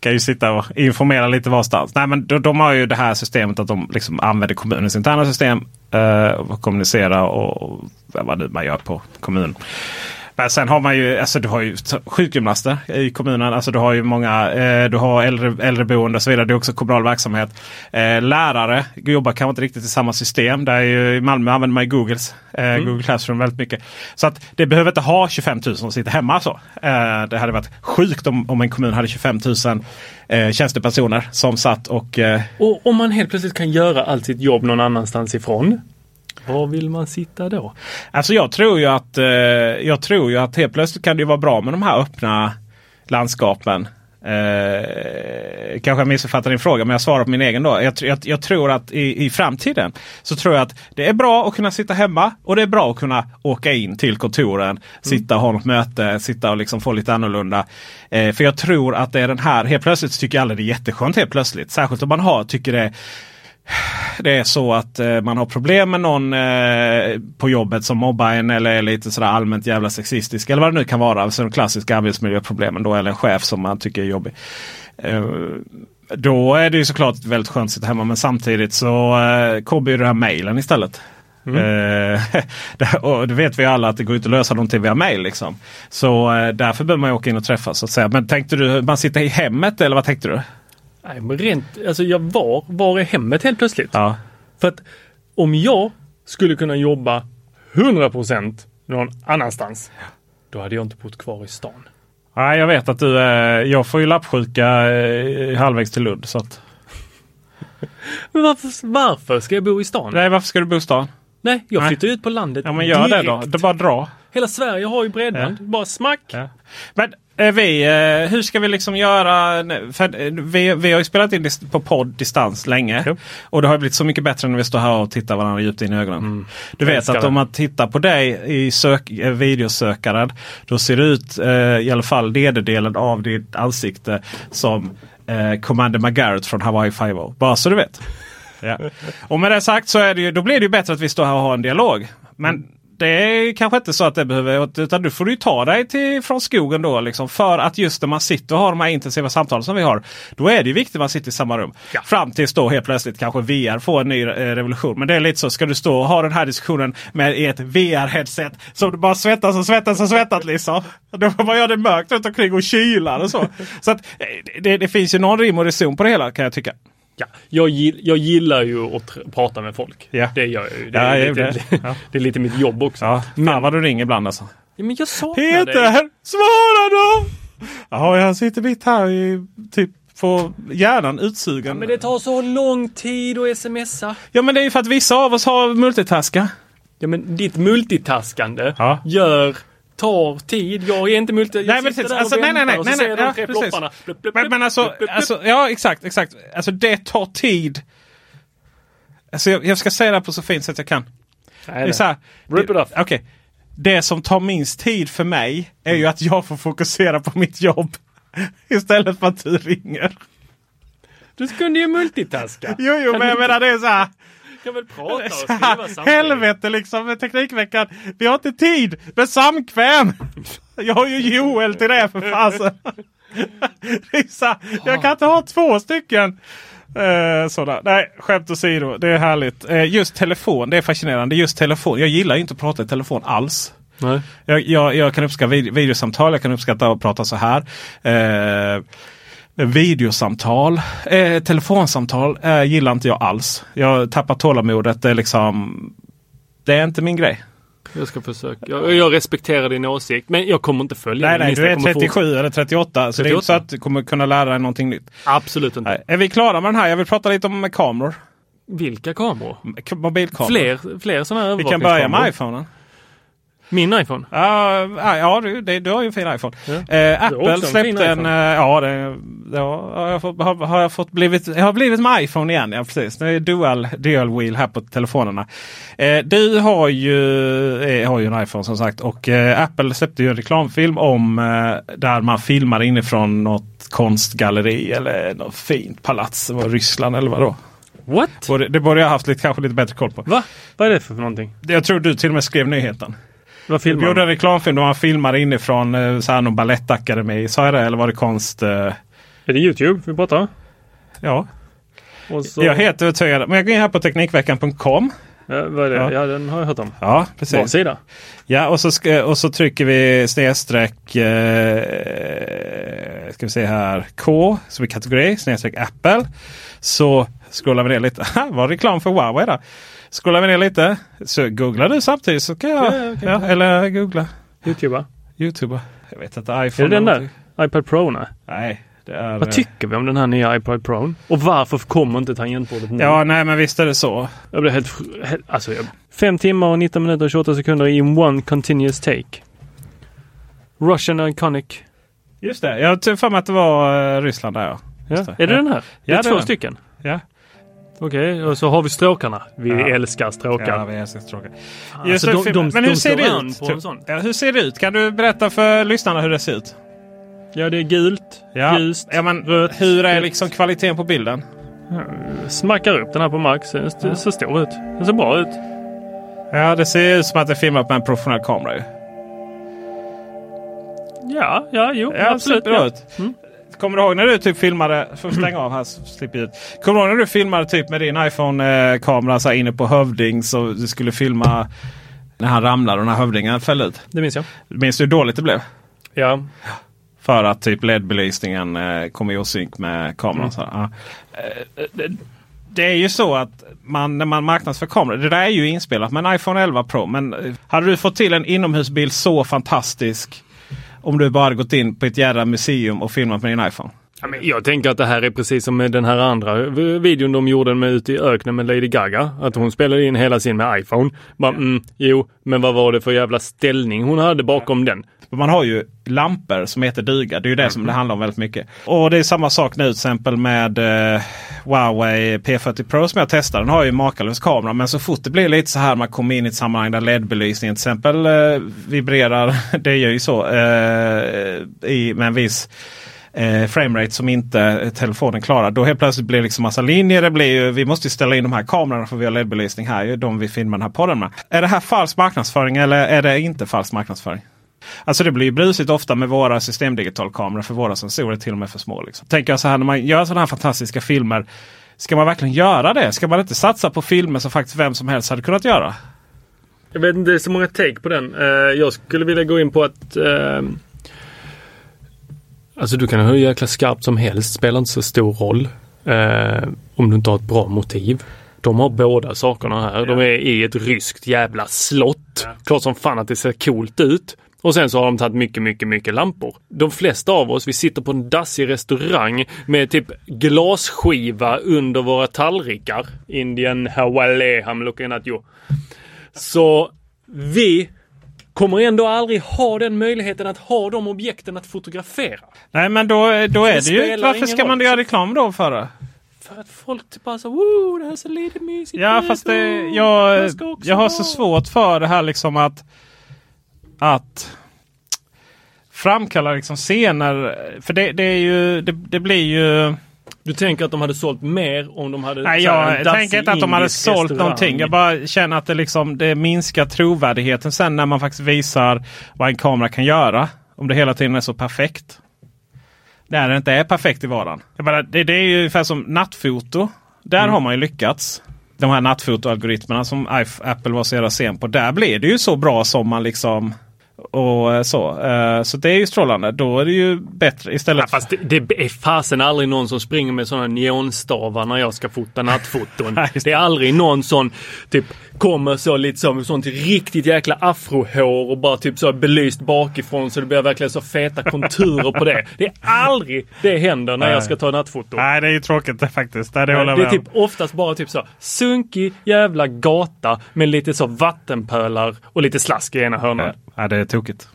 kan ju sitta och informera lite varstans. Nej, men de, de har ju det här systemet att de liksom använder kommunens interna system eh, och kommunicera och, och vad nu man gör på kommunen. Men sen har man ju, alltså du har ju sjukgymnaster i kommunen. Alltså du har ju många, eh, du har äldre, äldreboende och så vidare. Det är också kommunal verksamhet. Eh, lärare jobbar kanske inte riktigt i samma system. Där är ju, I Malmö använder man ju Googles, eh, Google Classroom väldigt mycket. Så att det behöver inte ha 25 000 som sitter hemma. Så. Eh, det hade varit sjukt om, om en kommun hade 25 000 eh, tjänstepersoner som satt och eh, Och om man helt plötsligt kan göra allt sitt jobb någon annanstans ifrån, var vill man sitta då? Alltså jag tror ju att, eh, jag tror ju att helt plötsligt kan det vara bra med de här öppna landskapen. Eh, kanske jag missuppfattar din fråga men jag svarar på min egen då. Jag, jag, jag tror att i, i framtiden så tror jag att det är bra att kunna sitta hemma och det är bra att kunna åka in till kontoren. Sitta och ha något möte, sitta och liksom få lite annorlunda. Eh, för jag tror att det är den här, helt plötsligt så tycker alla det är jätteskönt helt plötsligt. Särskilt om man har, tycker det det är så att eh, man har problem med någon eh, på jobbet som mobbar en eller är lite sådär allmänt jävla sexistisk. Eller vad det nu kan vara. Alltså de klassiska arbetsmiljöproblemen då. Eller en chef som man tycker är jobbig. Eh, då är det ju såklart väldigt skönt att sitta hemma. Men samtidigt så eh, kommer ju den här mejlen istället. Eh, det- och det vet vi alla att det går inte att lösa någonting via mail. Liksom. Så eh, därför behöver man ju åka in och träffas. Så att säga. Men tänkte du man sitter i hemmet eller vad tänkte du? Nej, men rent, alltså jag var, var är hemmet helt plötsligt? Ja. För att om jag skulle kunna jobba 100% någon annanstans, då hade jag inte bott kvar i stan. Nej, jag vet att du är... Jag får ju lappsjuka eh, halvvägs till Lund. Så att, Men varför, varför ska jag bo i stan? nej, varför ska du bo i stan? Nej, jag Nej. flyttar ut på landet Ja, men gör det direkt. då. Det är bara dra. Hela Sverige har ju bredband. Bara smack. Ja. Men eh, vi, eh, hur ska vi liksom göra? nu? För, eh, vi, vi har ju spelat in på podd distans länge. Jo. Och det har blivit så mycket bättre när vi står här och tittar varandra djupt in i ögonen. Du vet att det. om man tittar på dig i sök, eh, videosökaren. Då ser det ut eh, i alla fall nederdelen av ditt ansikte som eh, Commander McGarrett från Hawaii 5 Bara så du vet. Ja. Och med det sagt så är det ju, då blir det ju bättre att vi står här och har en dialog. Men det är kanske inte så att det behöver, utan du får du ta dig till, från skogen då. Liksom, för att just när man sitter och har de här intensiva samtalen som vi har. Då är det ju viktigt att man sitter i samma rum. Fram tills då helt plötsligt kanske VR får en ny eh, revolution. Men det är lite så, ska du stå och ha den här diskussionen med ett VR-headset som du bara svettas och svettas och svettas liksom. Då får man göra det mörkt runt omkring och kylar och så. så att, eh, det, det finns ju någon rim och reson på det hela kan jag tycka. Ja, jag, gill, jag gillar ju att prata med folk. Ja. Det gör jag ju. Det, Ja, är jag lite, det. Ja. det är lite mitt jobb också. Ja, fan vad du ringer ibland alltså. Ja, men jag saknar dig. Peter, svara då! Ja, jag sitter mitt här i typ på hjärnan utsugen. Men det tar så lång tid att smsa. Ja, men det är ju för att vissa av oss har multitaska. Ja, men ditt multitaskande Ja. gör tar tid. Jag är inte multi... Jag Nej, men sitter där och Alltså, nej, nej, väntar nej, och så nej, ser nej, de ja, tre precis. plopparna. Blup, blup, Men, men alltså, blup, alltså, ja exakt, exakt. Alltså det tar tid. Alltså jag, jag ska säga det här på så fint sätt jag kan. Nej, Det är nej. så här, Rip it off. Okej. Det som tar minst tid för mig är ju att jag får fokusera på mitt jobb. Istället för att du ringer. Du kunde ju multitaska. Jo, jo, men jag menar det är så här. Kan väl prata och skriva samtidigt. helvete liksom med Teknikveckan. Vi har inte tid med samkväm. Jag har ju Joel till det för fasen. Jag kan inte ha två stycken. Eh, sådär. Nej, skämt åsido. Det är härligt. Eh, just telefon, det är fascinerande. Just telefon. Jag gillar ju inte att prata i telefon alls. Nej. Jag, jag, jag kan uppskatta vid, videosamtal, jag kan uppskatta att prata så här. Eh, videosamtal, eh, telefonsamtal eh, gillar inte jag alls. Jag tappar tålamodet. Det är liksom Det är inte min grej. Jag ska försöka. Jag, jag respekterar din åsikt, men jag kommer inte följa Nej, nej, du är kommer få- 37 eller 38. Så det är inte 38. så att du kommer kunna lära dig någonting nytt. Absolut inte. Är vi klara med den här? Jag vill prata lite om kameror. Vilka kameror? Mobilkameror. Fler, fler sådana här Vi kan börja med iPhonen. Min iPhone? Ja, ja, ja du, det, du har ju en fin iPhone. Ja. Också Apple en släppte en... iPhone. eh, ja, det, det har, jag fått, har, har jag fått blivit, jag har blivit med iPhone igen. Ja, precis. Det är dual, dual wheel här på telefonerna. Eh, du har ju, eh, har ju en iPhone som sagt. Och Apple släppte ju en reklamfilm om där man filmar inifrån något konstgalleri eller något fint palats. Det var Ryssland eller vadå? What? Borde- Det borde jag haft lite, kanske lite bättre koll på. Va? Vad är det för någonting? Jag tror du till och med skrev nyheten. Vad Vi filmar gjorde de? en reklamfilm där man filmade inifrån eh, så här, någon balettakademi. Sa jag det eller var det konst? eh, Är det YouTube vi pratar? Ja, så... jag är helt övertygad. Men jag går in här på Teknikveckan.com. Ja, vad är det? Ja. Ja. den har jag hört om. Ja, precis. sida. Ja, och så, ska, och så trycker vi snedstreck eh, ska vi se här K som är kategori snedstreck Apple. Så scrollar vi ner lite. var reklam för Huawei där. Scrollar vi ner lite. Så googlar du samtidigt så kan jag. Ja, ja, okej. ja, eller googla. YouTube va? Youtube. Jag vet inte. Är iPhone. det den där? iPad Pro? Nej. Nej. Är, Vad eh, tycker vi om den här nya iPad Pro? Och varför kommer inte tangentbordet nu? Ja, nej men visst är det så. Jag blev helt... helt alltså, jag, fem timmar och 19 minuter och 28 sekunder i one continuous take. Russian Iconic. Just det, jag tror för mig att det var eh, Ryssland där ja. Ja. Är det den här? Det är Ja, det är två stycken. Ja. Okej, och så har vi stråkarna. Vi Ja. älskar stråkar. Ja, vi älskar stråkar. Alltså, Just de- de- men hur de ser det ut? på en sån. Ja, hur ser det ut? Kan du berätta för lyssnarna hur det ser ut? Ja, det är gult, Ja, ljust, ja men rött. hur är liksom kvaliteten på bilden? Smackar upp den här på max. Den ser- ser stor ut. Den ser bra ut. Ja, det ser ut som att det är filmat med en professionell kamera ju. Ja, ja, jo, Ja, absolut. Ja. Mm. Kommer du ihåg när du typ filmade, får stänga av här så slipper ljud. Kommer du ihåg när du filmade typ med din iPhone-kamera så inne på Hövding så du skulle filma när han ramlade och när hövdingen föll ut? Det minns jag. Minns du hur dåligt det blev? Ja. För att typ LED-belysningen eh, kom i osynk med kameran. Så, här, ja. Eh, det, är ju så att man, när man marknadsför kameror, det där är ju inspelat med en iPhone 11 Pro. Men hade du fått till en inomhusbild så fantastisk om du bara gått in på ett jävla museum och filmat med din iPhone? Ja, men jag tänker att det här är precis som med den här andra videon de gjorde med ute i öknen med Lady Gaga. Att hon spelade in hela sin med iPhone. Bara, mm, jo, men vad var det för jävla ställning hon hade bakom den? Man har ju lampor som heter duga. Det är ju det som det handlar om väldigt mycket. Och det är samma sak nu till exempel med eh, Huawei P40 Pro som jag testar. Den har ju makalös kamera. Men så fort det blir lite så här man kommer in i ett sammanhang där LED-belysningen till exempel eh, vibrerar. Det gör ju så. Eh, i, med en viss eh, framerate som inte telefonen klarar. Då helt plötsligt blir det liksom massa linjer. Det blir ju, vi måste ju ställa in de här kamerorna för vi har LED-belysning här. Ju, de vi filmar den här podden med. Är det här falsk marknadsföring eller är det inte falsk marknadsföring? Alltså det blir ju brusigt ofta med våra systemdigitalkameror för våra sensorer är till och med för små. Liksom. Tänker jag så här när man gör sådana här fantastiska filmer. Ska man verkligen göra det? Ska man inte satsa på filmer som faktiskt vem som helst hade kunnat göra? Jag vet inte, det är så många take på den. Eh, jag skulle vilja gå in på att eh, Alltså du kan ha hur jäkla skarpt som helst, spelar inte så stor roll. Eh, om du inte har ett bra motiv. De har båda sakerna här. De är i ett ryskt jävla slott. Klart som fan att det ser coolt ut. Och sen så har de tagit mycket, mycket, mycket lampor. De flesta av oss, vi sitter på en dassig restaurang med typ glasskiva under våra tallrikar. Indian Hawale, I'm looking at you. Så vi kommer ändå aldrig ha den möjligheten att ha de objekten att fotografera. Nej men då, då är det ju... spelar Varför ska man roll. göra reklam då för det? För att folk typ bara så, wow, det här ser lite mysigt Ja fast det, jag, jag jag har ha." så svårt för det här liksom att, att framkalla liksom scener. För det, det är ju, det, det blir ju... Du tänker att de hade sålt mer om de hade Nej, jag tänker inte att de hade sålt restaurang. någonting. Jag bara känner att det, liksom, det minskar trovärdigheten sen när man faktiskt visar vad en kamera kan göra. Om det hela tiden är så perfekt. När det inte är perfekt i vardagen. Jag bara, det, det är ju ungefär som nattfoto. Där Mm. har man ju lyckats. De här nattfotoalgoritmerna som Apple var så jävla sen på. Där blir det ju så bra som man liksom och eh, så. Eh, Så det är ju strålande. Då är det ju bättre istället. Ja, fast det, det är fasen aldrig någon som springer med sådana neonstavar när jag ska fota nattfoton. Det är aldrig någon sån typ kommer så lite som sånt riktigt jäkla afrohår och bara typ så belyst bakifrån så det blir verkligen så feta konturer på det. Det är aldrig det händer när jag ska ta nattfoto. Nej, det är ju tråkigt det faktiskt. Nej, det Det är typ oftast bara typ så sunkig jävla gata med lite så vattenpölar och lite slask i ena hörnan. Ja, det är tokigt.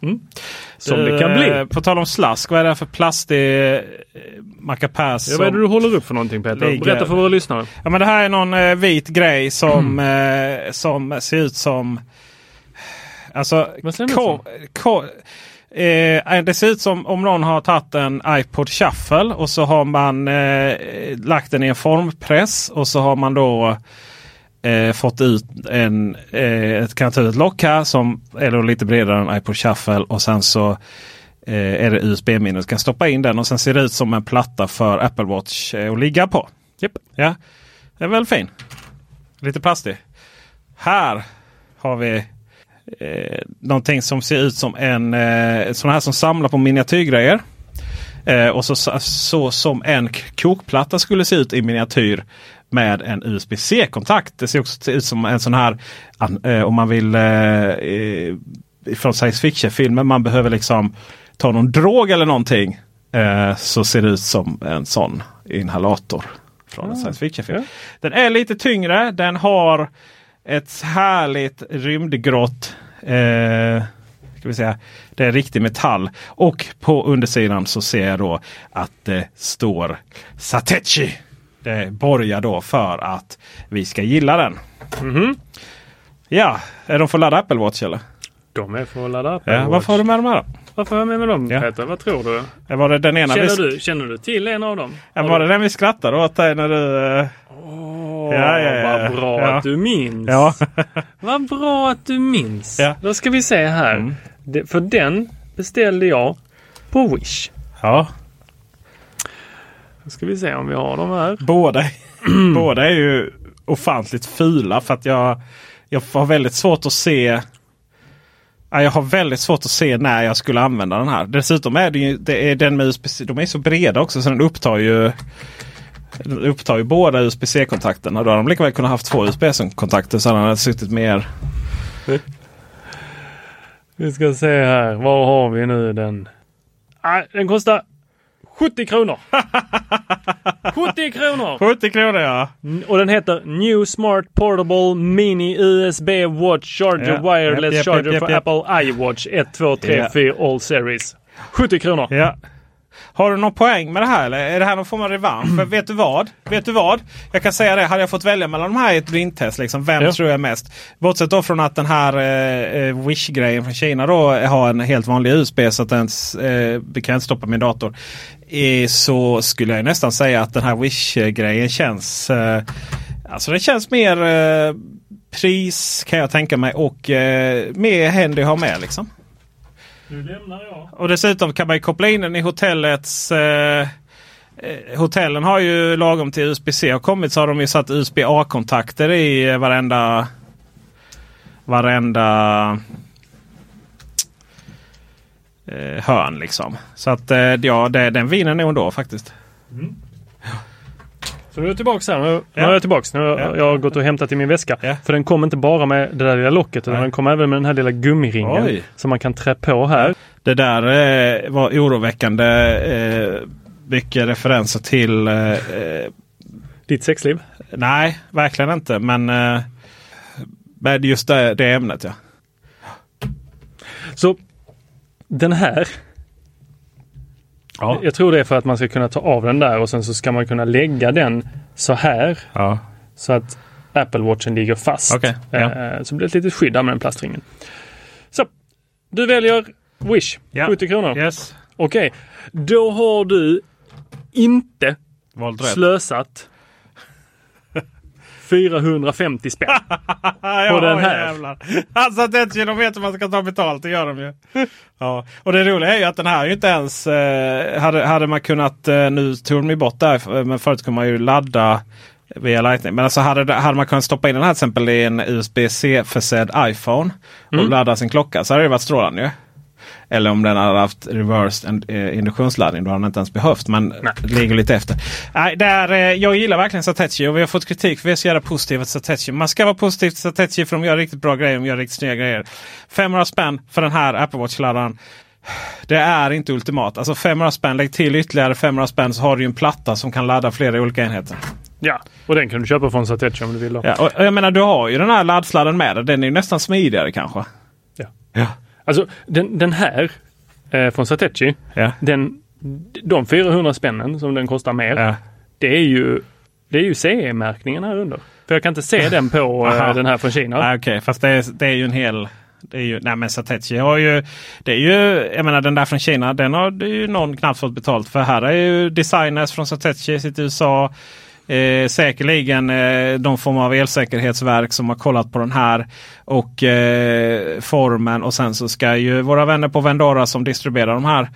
Som Du, det kan bli. eh, På tal om slask, vad är det för plastig eh, macapaz? Ja, vad är det du håller upp för någonting Peter? ligger- Berätta för våra lyssnare. Ja, men det här är någon eh, vit grej som, Mm. eh, som ser ut som... Alltså, ko, ko, eh, det ser ut som om någon har tagit en iPod Shuffle och så har man eh, lagt den i en formpress och så har man då eh, fått ut en, eh, ett, kan ta ut ett lock här som är lite bredare än iPod Shuffle och sen så eh, är det USB-minne. Du kan stoppa in den och sen ser det ut som en platta för Apple Watch eh, att ligga på. Japp. Ja, det är väl fin. Lite plastig. Här har vi eh, någonting som ser ut som en eh, sån här som samlar på miniatyrgrejer. Eh, och så, så, så som en kokplatta skulle se ut i miniatyr med en USB-C-kontakt. Det ser också ut som en sån här eh, om man vill eh, från science fiction-filmer. Man behöver liksom ta någon drog eller någonting. Eh, så ser det ut som en sån inhalator från en science fiction-film. Den är lite tyngre. Den har ett härligt rymdgrått eh, Ska vi säga. Det är riktig metall. Och på undersidan så ser jag då att det står Satechi. Det borgar då för att vi ska gilla den. Mhm. Ja, är de för att ladda Apple Watch eller? De är för att ladda upp. Ja, varför har du med dem här då? Varför har jag med mig dem Ja. Peter? Vad tror du? Var det den ena Känner vi... du, känner du till en av dem? Ja, var det den vi skrattade åt dig när du... eh, Åh, Ja, ja, ja. Vad bra Ja. att du minns. Ja. Vad bra att du minns. Ja. Mm. Då ska vi se här. Det, för den beställde jag på Wish. ja. Då ska vi se om vi har dem här. Båda, båda är ju ofantligt fula för att jag, jag har väldigt svårt att se Ja, jag har väldigt svårt att se när jag skulle använda den här. Dessutom är det ju det är den med USB-C. De är så breda också så den upptar ju upptar ju båda USB-C-kontakterna. Då hade de lika väl kunnat haft två USB-kontakter så hade den suttit mer. Vi ska se här. Var har vi nu den? Ah, den kostar 70 kronor. 70 kronor! 70 kronor ja. Mm, Och den heter New Smart Portable Mini USB Watch Charger Ja. Wireless Japp, japp, Charger japp, för. Apple iWatch 1, 2, 3, Ja. 4 All Series. 70 kronor. Ja. Har du någon poäng med det här? Eller är det här någon form av revansch? För vet du vad? Vet du vad? Jag kan säga det. Hade jag fått välja mellan de här i ett blindtest. Liksom, vem Ja. tror jag mest? Bortsett då från att den här eh, eh, Wish-grejen från Kina då har en helt vanlig USB så att den eh, kan inte stoppa min dator. Eh, så skulle jag nästan säga att den här Wish-grejen känns eh, Alltså det känns mer eh, pris kan jag tänka mig och eh, mer händer att ha med liksom. Nu lämnar jag. Och dessutom kan man ju koppla in den i hotellets... Eh, eh, hotellen har ju lagom till USB-C har kommit så har de ju satt USB-A-kontakter i eh, varenda... Varenda eh, hörn liksom. Så att eh, ja, det, den vinner nog ändå faktiskt. Så nu är jag tillbaka här. Nu, nu Ja. är jag tillbaka. Nu Ja. jag har gått och hämtat i min väska. Ja. För den kom inte bara med det där lilla locket utan den kom även med den här lilla gummiringen. Oj. Som man kan trä på här. Det där eh, var oroväckande eh, mycket referenser till eh, eh, Ditt sexliv. Nej, verkligen inte. Men eh, med just det, det ämnet ja. Så den här. Ja. Jag tror det är för att man ska kunna ta av den där och sen så ska man kunna lägga den så här. ja. Så att Apple Watchen ligger fast. Okej, ja. Eh, Så blir det ett litet skydd med den plastringen. Så, du väljer Wish, Ja. 70 kronor. Yes. Okej, då har du inte Valt slösat 450 spänn. ja, den här. Jävlar. Alltså att ett kilometer man ska ta betalt, det gör de ju. ja. Och det roliga är ju att den här inte ens... Eh, hade, hade man kunnat... Eh, nu tog de ju bort där, men förut kunde man ju ladda via Lightning. Men alltså hade, hade man kunnat stoppa in den här till exempel i en USB-C försedd iPhone och Mm. ladda sin klocka så hade det varit strålande ju. Eller om den hade haft reversed eh, induktionsladdning. Då hade den inte ens behövt. Men det ligger lite efter. Nej, där, eh, jag gillar verkligen Satechi och vi har fått kritik för vi är så jävla positiva till Satechi. Man ska vara positiv till Satechi för de gör riktigt bra grejer. De gör riktigt snygga grejer. 500 spänn för den här Apple Watch-laddaren. Det är inte ultimat. Alltså 500 spänn, lägg till ytterligare 500 spänn så har du ju en platta som kan ladda flera olika enheter. Ja, och den kan du köpa från Satechi om du vill. Då. Ja, och, jag menar du har ju den här laddsladden med dig. Den är ju nästan smidigare kanske. Ja. Ja. Alltså den, den här eh, från Satechi, Ja. den, de 400 spännen som den kostar mer, Ja. det är ju det är ju CE-märkningen här under. För jag kan inte se den på eh, den här från Kina. Ah, Okej, fast det är, det är ju en hel... Det är ju, nej men Satechi har ju... Det är ju, jag menar den där från Kina, den har ju någon knappt fått betalt för. Här är ju designers från Satechi sitter i USA. Eh, säkerligen eh, de form av elsäkerhetsverk som har kollat på den här. Och eh, formen och sen så ska ju våra vänner på Vendora som distribuerar de här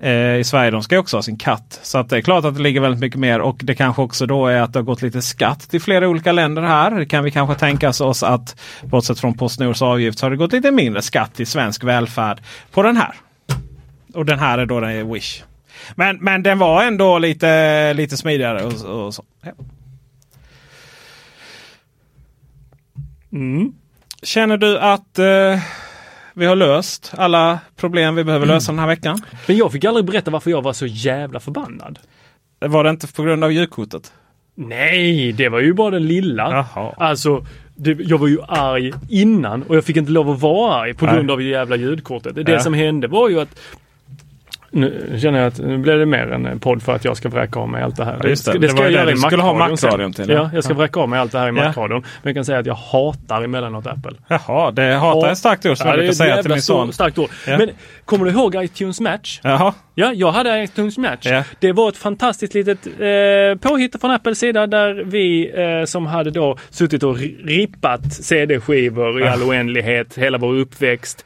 eh, i Sverige, de ska ju också ha sin katt. Så att det är klart att det ligger väldigt mycket mer och det kanske också då är att det har gått lite skatt till flera olika länder här. Det kan vi kanske tänka oss att bortsett från Postnords avgift så har det gått lite mindre skatt till svensk välfärd på den här. Och den här är då den är Wish. Men, men den var ändå lite, lite smidigare. Och, och så. Ja. Mm. Känner du att eh, vi har löst alla problem vi behöver lösa den här veckan? Men jag fick aldrig berätta varför jag var så jävla förbannad. Var det inte på grund av ljudkortet? Nej, det var ju bara den lilla. Jaha. Alltså, det, jag var ju arg innan och jag fick inte lov att vara arg på Nej. grund av det jävla ljudkortet. Det Ja. som hände var ju att nu känner jag att nu blir det mer en podd för att jag ska vräka av mig allt det här. Ja, det. ska, Det ska var jag det göra i Macradion till, Ja, ja. jag ska Ja. vräka av mig allt det här i Ja. Macradion. Men jag kan säga att jag hatar emellanåt Apple. Jaha, det hatar är ett starkt ord som Ja, jag det brukar säga till min son. starkt ord. Ja. Men kommer du ihåg iTunes Match? Jaha. Ja, jag hade iTunes Match. Ja. Det var ett fantastiskt litet eh, påhitt från Apples sida där vi eh, som hade då suttit och ri- rippat CD-skivor i all oändlighet hela vår uppväxt.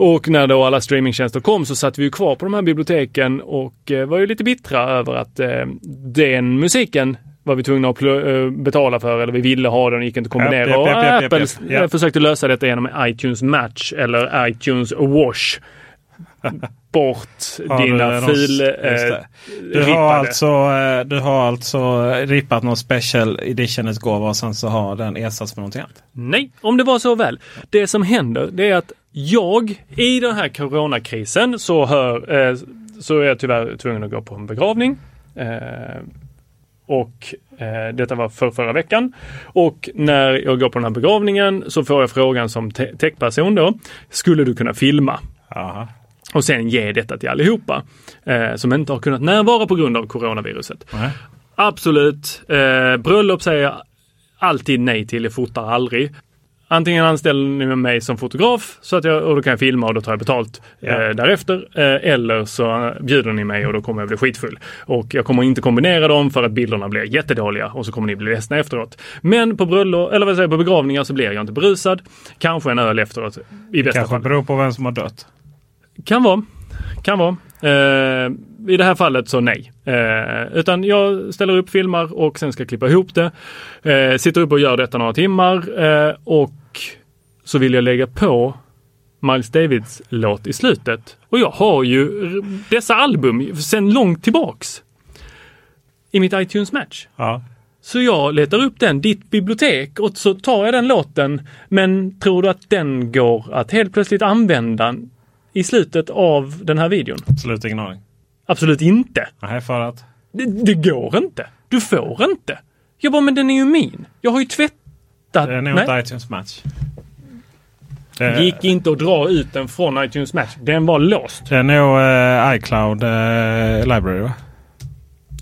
Och när då alla streamingtjänster kom så satt vi ju kvar på de här biblioteken och eh, var ju lite bittra över att eh, den musiken var vi tvungna att eh, betala för eller vi ville ha den och gick inte att kombinera. Och japp, japp, Apple. Ja. försökte lösa detta genom iTunes Match eller iTunes Wash. Bort dina fil... Eh. Du har, alltså, du har alltså rippat någon special edition-utgåva och sen så har den ersatts med någonting annat? Nej, om det var så väl. Det som händer det är att jag i den här coronakrisen så, hör, eh, så är jag tyvärr tvungen att gå på en begravning. Eh, och eh, detta var för förra veckan. Och när jag går på den här begravningen så får jag frågan som te- techperson då. Skulle du kunna filma? Aha. Och sen ge detta till allihopa eh, som inte har kunnat närvara på grund av coronaviruset. Nej. Absolut. Eh, bröllop säger jag alltid nej till. Jag fotar aldrig. Antingen anställer ni mig som fotograf så att jag, och då kan jag filma och då tar jag betalt Ja. eh, därefter. Eh, eller så bjuder ni mig och då kommer jag bli skitfull. Och jag kommer inte kombinera dem för att bilderna blir jättedåliga och så kommer ni bli ledsna efteråt. Men på bröllop, eller vad säger på begravningar så blir jag inte berusad. Kanske en öl efteråt i bästa Kanske fall. beror på vem som har dött. Kan vara. Kan vara. Eh, I det här fallet så nej. Eh, utan jag ställer upp, filmar och sen ska klippa ihop det. Eh, sitter upp och gör detta några timmar och så vill jag lägga på Miles Davids låt i slutet. Och jag har ju dessa album sedan långt tillbaks. I mitt iTunes Match. Ja. Så jag letar upp den, ditt bibliotek och så tar jag den låten. Men tror du att den går att helt plötsligt använda i slutet av den här videon? Absolut ingen aning. Absolut inte. Nej, för att? Det, det går inte. Du får inte. Jag bara, men den är ju min. Jag har ju tvättat. Det är nog inte iTunes Match. Det Det, gick inte att dra ut den från iTunes Match. Den var låst. det är nog eh, iCloud eh, Library va?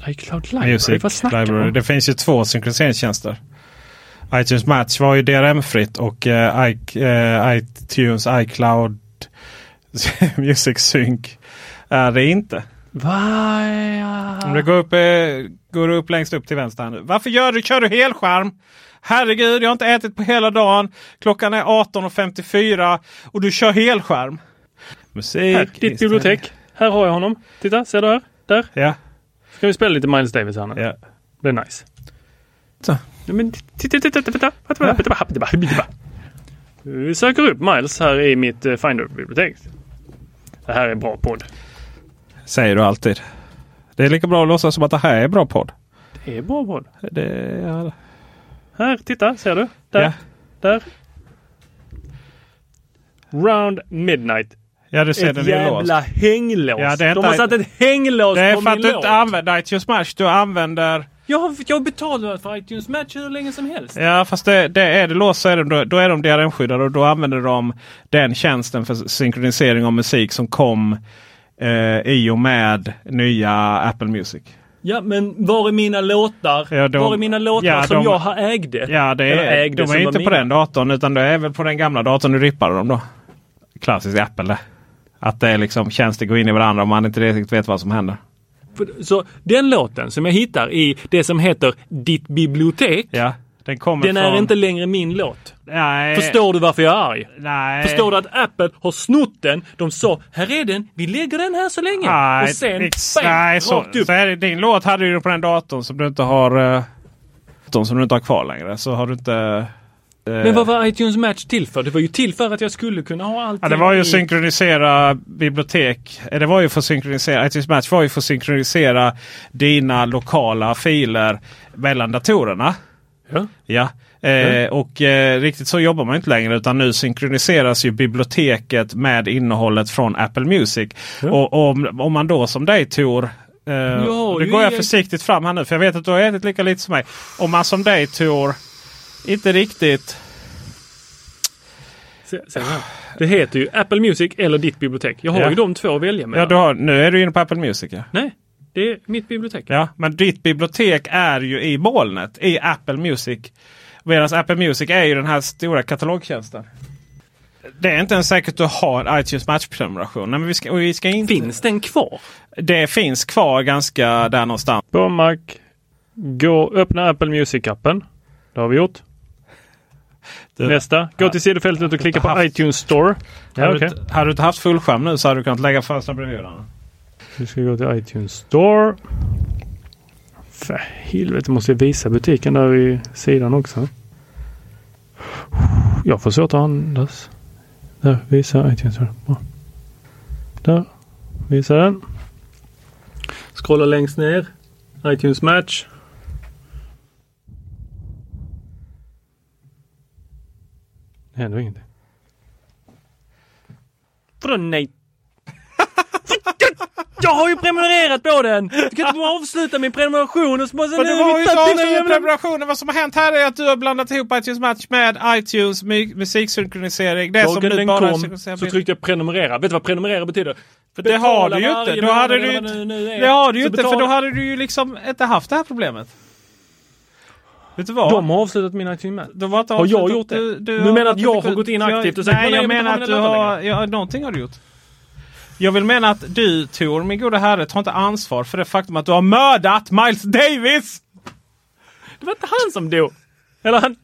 iCloud Library, Music vad snackar Library. om? Det finns ju två synkroniseringsstjänster. iTunes Match var ju DRM-fritt och eh, eh, iTunes iCloud Music Sync är det inte. Va? Om du går upp, eh, går upp längst upp till vänster här nu. Varför gör du, kör du helskärm? Herregud, jag har inte ätit på hela dagen. Klockan är 18.54 och du kör helskärm. Musik. Här, ditt bibliotek. Här har jag honom. Titta, ser du här? Där. Ja. Ska vi spela lite Miles Davis här nu? ja. Det är nice. Så. Men titta, titta, titta, titta, titta, titta, titta, titta, titta. Vi söker upp Miles här i mitt eh, Finder-bibliotek. Det här är bra podd. Säger du alltid. Det är lika bra att låtsas som att det här är bra podd. Det är bra podd. Det, ja. Här, titta, ser du? Där, Ja. där. Round Midnight. ja, du ser Ett den är låst. jävla hänglås. Ja, det är De inte- har satt ett hänglås Det är på för att min du låt. inte använder iTunes Smash. Du använder... Jag har, jag har betalat för iTunes Match hur länge som helst. Ja fast det, det är det låst så är de, då, är de DRM-skyddade och då använder de den tjänsten för synkronisering av musik som kom eh, i och med nya Apple Music. Ja, men var är mina låtar? Ja, de- var är mina låtar ja, som de- jag har ägde? Ja, det är, ägde de är inte på mina. den datorn utan det är väl på den gamla datorn du rippade dem då. Klassiskt Apple det. Att det är liksom tjänster går in i varandra och man inte riktigt vet vad som händer. Så den låten som jag hittar i det som heter Ditt bibliotek. Ja, den kommer Den från... är inte längre min låt. Nej. Förstår du varför jag är arg? Nej. Förstår du att Apple har snott den? De sa, här är den, vi lägger den här så länge. Nej, och sen, ex- bam, nej så, upp. så är det, din låt hade du på den datorn som du inte har datorn som du inte har kvar längre. Så har du inte... eh, Men vad var iTunes Match till för? Det var ju till för att jag skulle kunna ha allting Ja, det var ju i- att synkronisera bibliotek. Eh, Det var ju för att synkronisera. iTunes Match var ju för att synkronisera dina lokala filer mellan datorerna. Ja. Ja. Eh, Och eh, riktigt så jobbar man inte längre utan nu synkroniseras ju biblioteket med innehållet från Apple Music. Och om, om man då som dig Tor eh, nu går jag försiktigt fram här nu för jag vet att du har ätit lika lite som mig. Om man som dig Tor inte riktigt. Se, se här. Det heter ju Apple Music eller ditt bibliotek. Jag har Ja. ju de två att välja Ja, mellan. du har, nu är du inne på Apple Music. Ja. Nej, det är mitt bibliotek. Ja, men ditt bibliotek är ju i molnet i Apple Music. Medan Apple Music är ju den här stora katalogtjänsten. Det är inte ens säkert att du har iTunes Match-prenumeration. Nej, men vi ska, och vi ska inte... Finns den kvar? Det finns kvar ganska där någonstans. På Mac. Gå, öppna Apple Music-appen. Det har vi gjort. Nästa. Gå till sidofältet och klicka på iTunes Store. Ja, hade, okej. du, hade du inte haft fullskärm nu så hade du kunnat lägga fönstren bredvid den. Vi ska gå till iTunes Store. För helvete måste jag visa butiken där i sidan också. Jag får svårt att andas. Där, visa iTunes Store. Bra. Där, visa den. Scrolla längst ner. iTunes Match. Det händer ingenting. Vadå nej? Jag har ju prenumererat på den! Du kan inte avsluta min prenumeration och så bara... Men du har ju inte avslutat prenumerationen. Vad som har hänt här är att du har blandat ihop iTunes Match med iTunes mu- musiksynkronisering. Det som Dagen nu den bara kom så tryckte jag prenumerera. Vet du vad prenumerera betyder? För det har du ju inte. Då hade du vad inte. det har du ju inte för då hade du ju liksom inte haft det här problemet. Vet du vad? De har avslutat min iTunes Match. De har, inte Har jag gjort det? Du, du, menar att jag har gått in aktivt och sagt, Nej, "Nej, jag menar att du har... Ja, någonting har du gjort. Jag vill mena att du Tor, min goda herre, tar inte ansvar för det faktum att du har mördat Miles Davis! Det var inte han som dog. Eller han...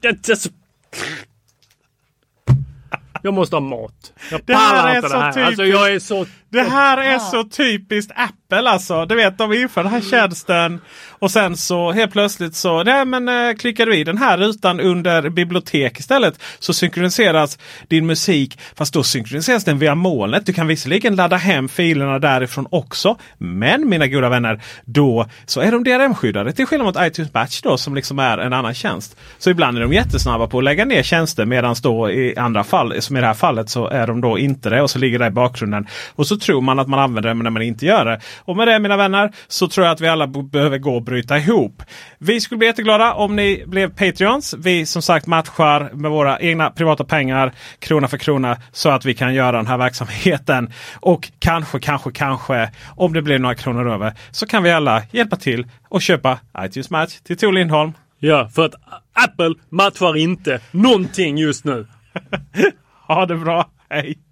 Jag, måste ha mat. Jag pallar inte det här. Alltså jag är så... Det här är så typiskt Apple alltså. Du vet, de inför den här tjänsten och sen så helt plötsligt så nej, men, eh, klickar du i den här rutan under bibliotek istället så synkroniseras din musik. Fast då synkroniseras den via molnet. Du kan visserligen ladda hem filerna därifrån också. Men mina goda vänner, då så är de DRM-skyddade. Till skillnad mot iTunes Batch då som liksom är en annan tjänst. Så ibland är de jättesnabba på att lägga ner tjänster medan då i andra fall, som i det här fallet, så är de då inte det och så ligger det i bakgrunden. Och så tror man att man använder det men när man inte gör det. Och med det mina vänner så tror jag att vi alla behöver gå och bryta ihop. Vi skulle bli jätteglada om ni blev Patreons. Vi som sagt matchar med våra egna privata pengar krona för krona så att vi kan göra den här verksamheten. Och kanske, kanske, kanske om det blir några kronor över så kan vi alla hjälpa till och köpa iTunes Match till Tor Lindholm. Ja, för att Apple matchar inte någonting just nu. Ha det bra. Hej!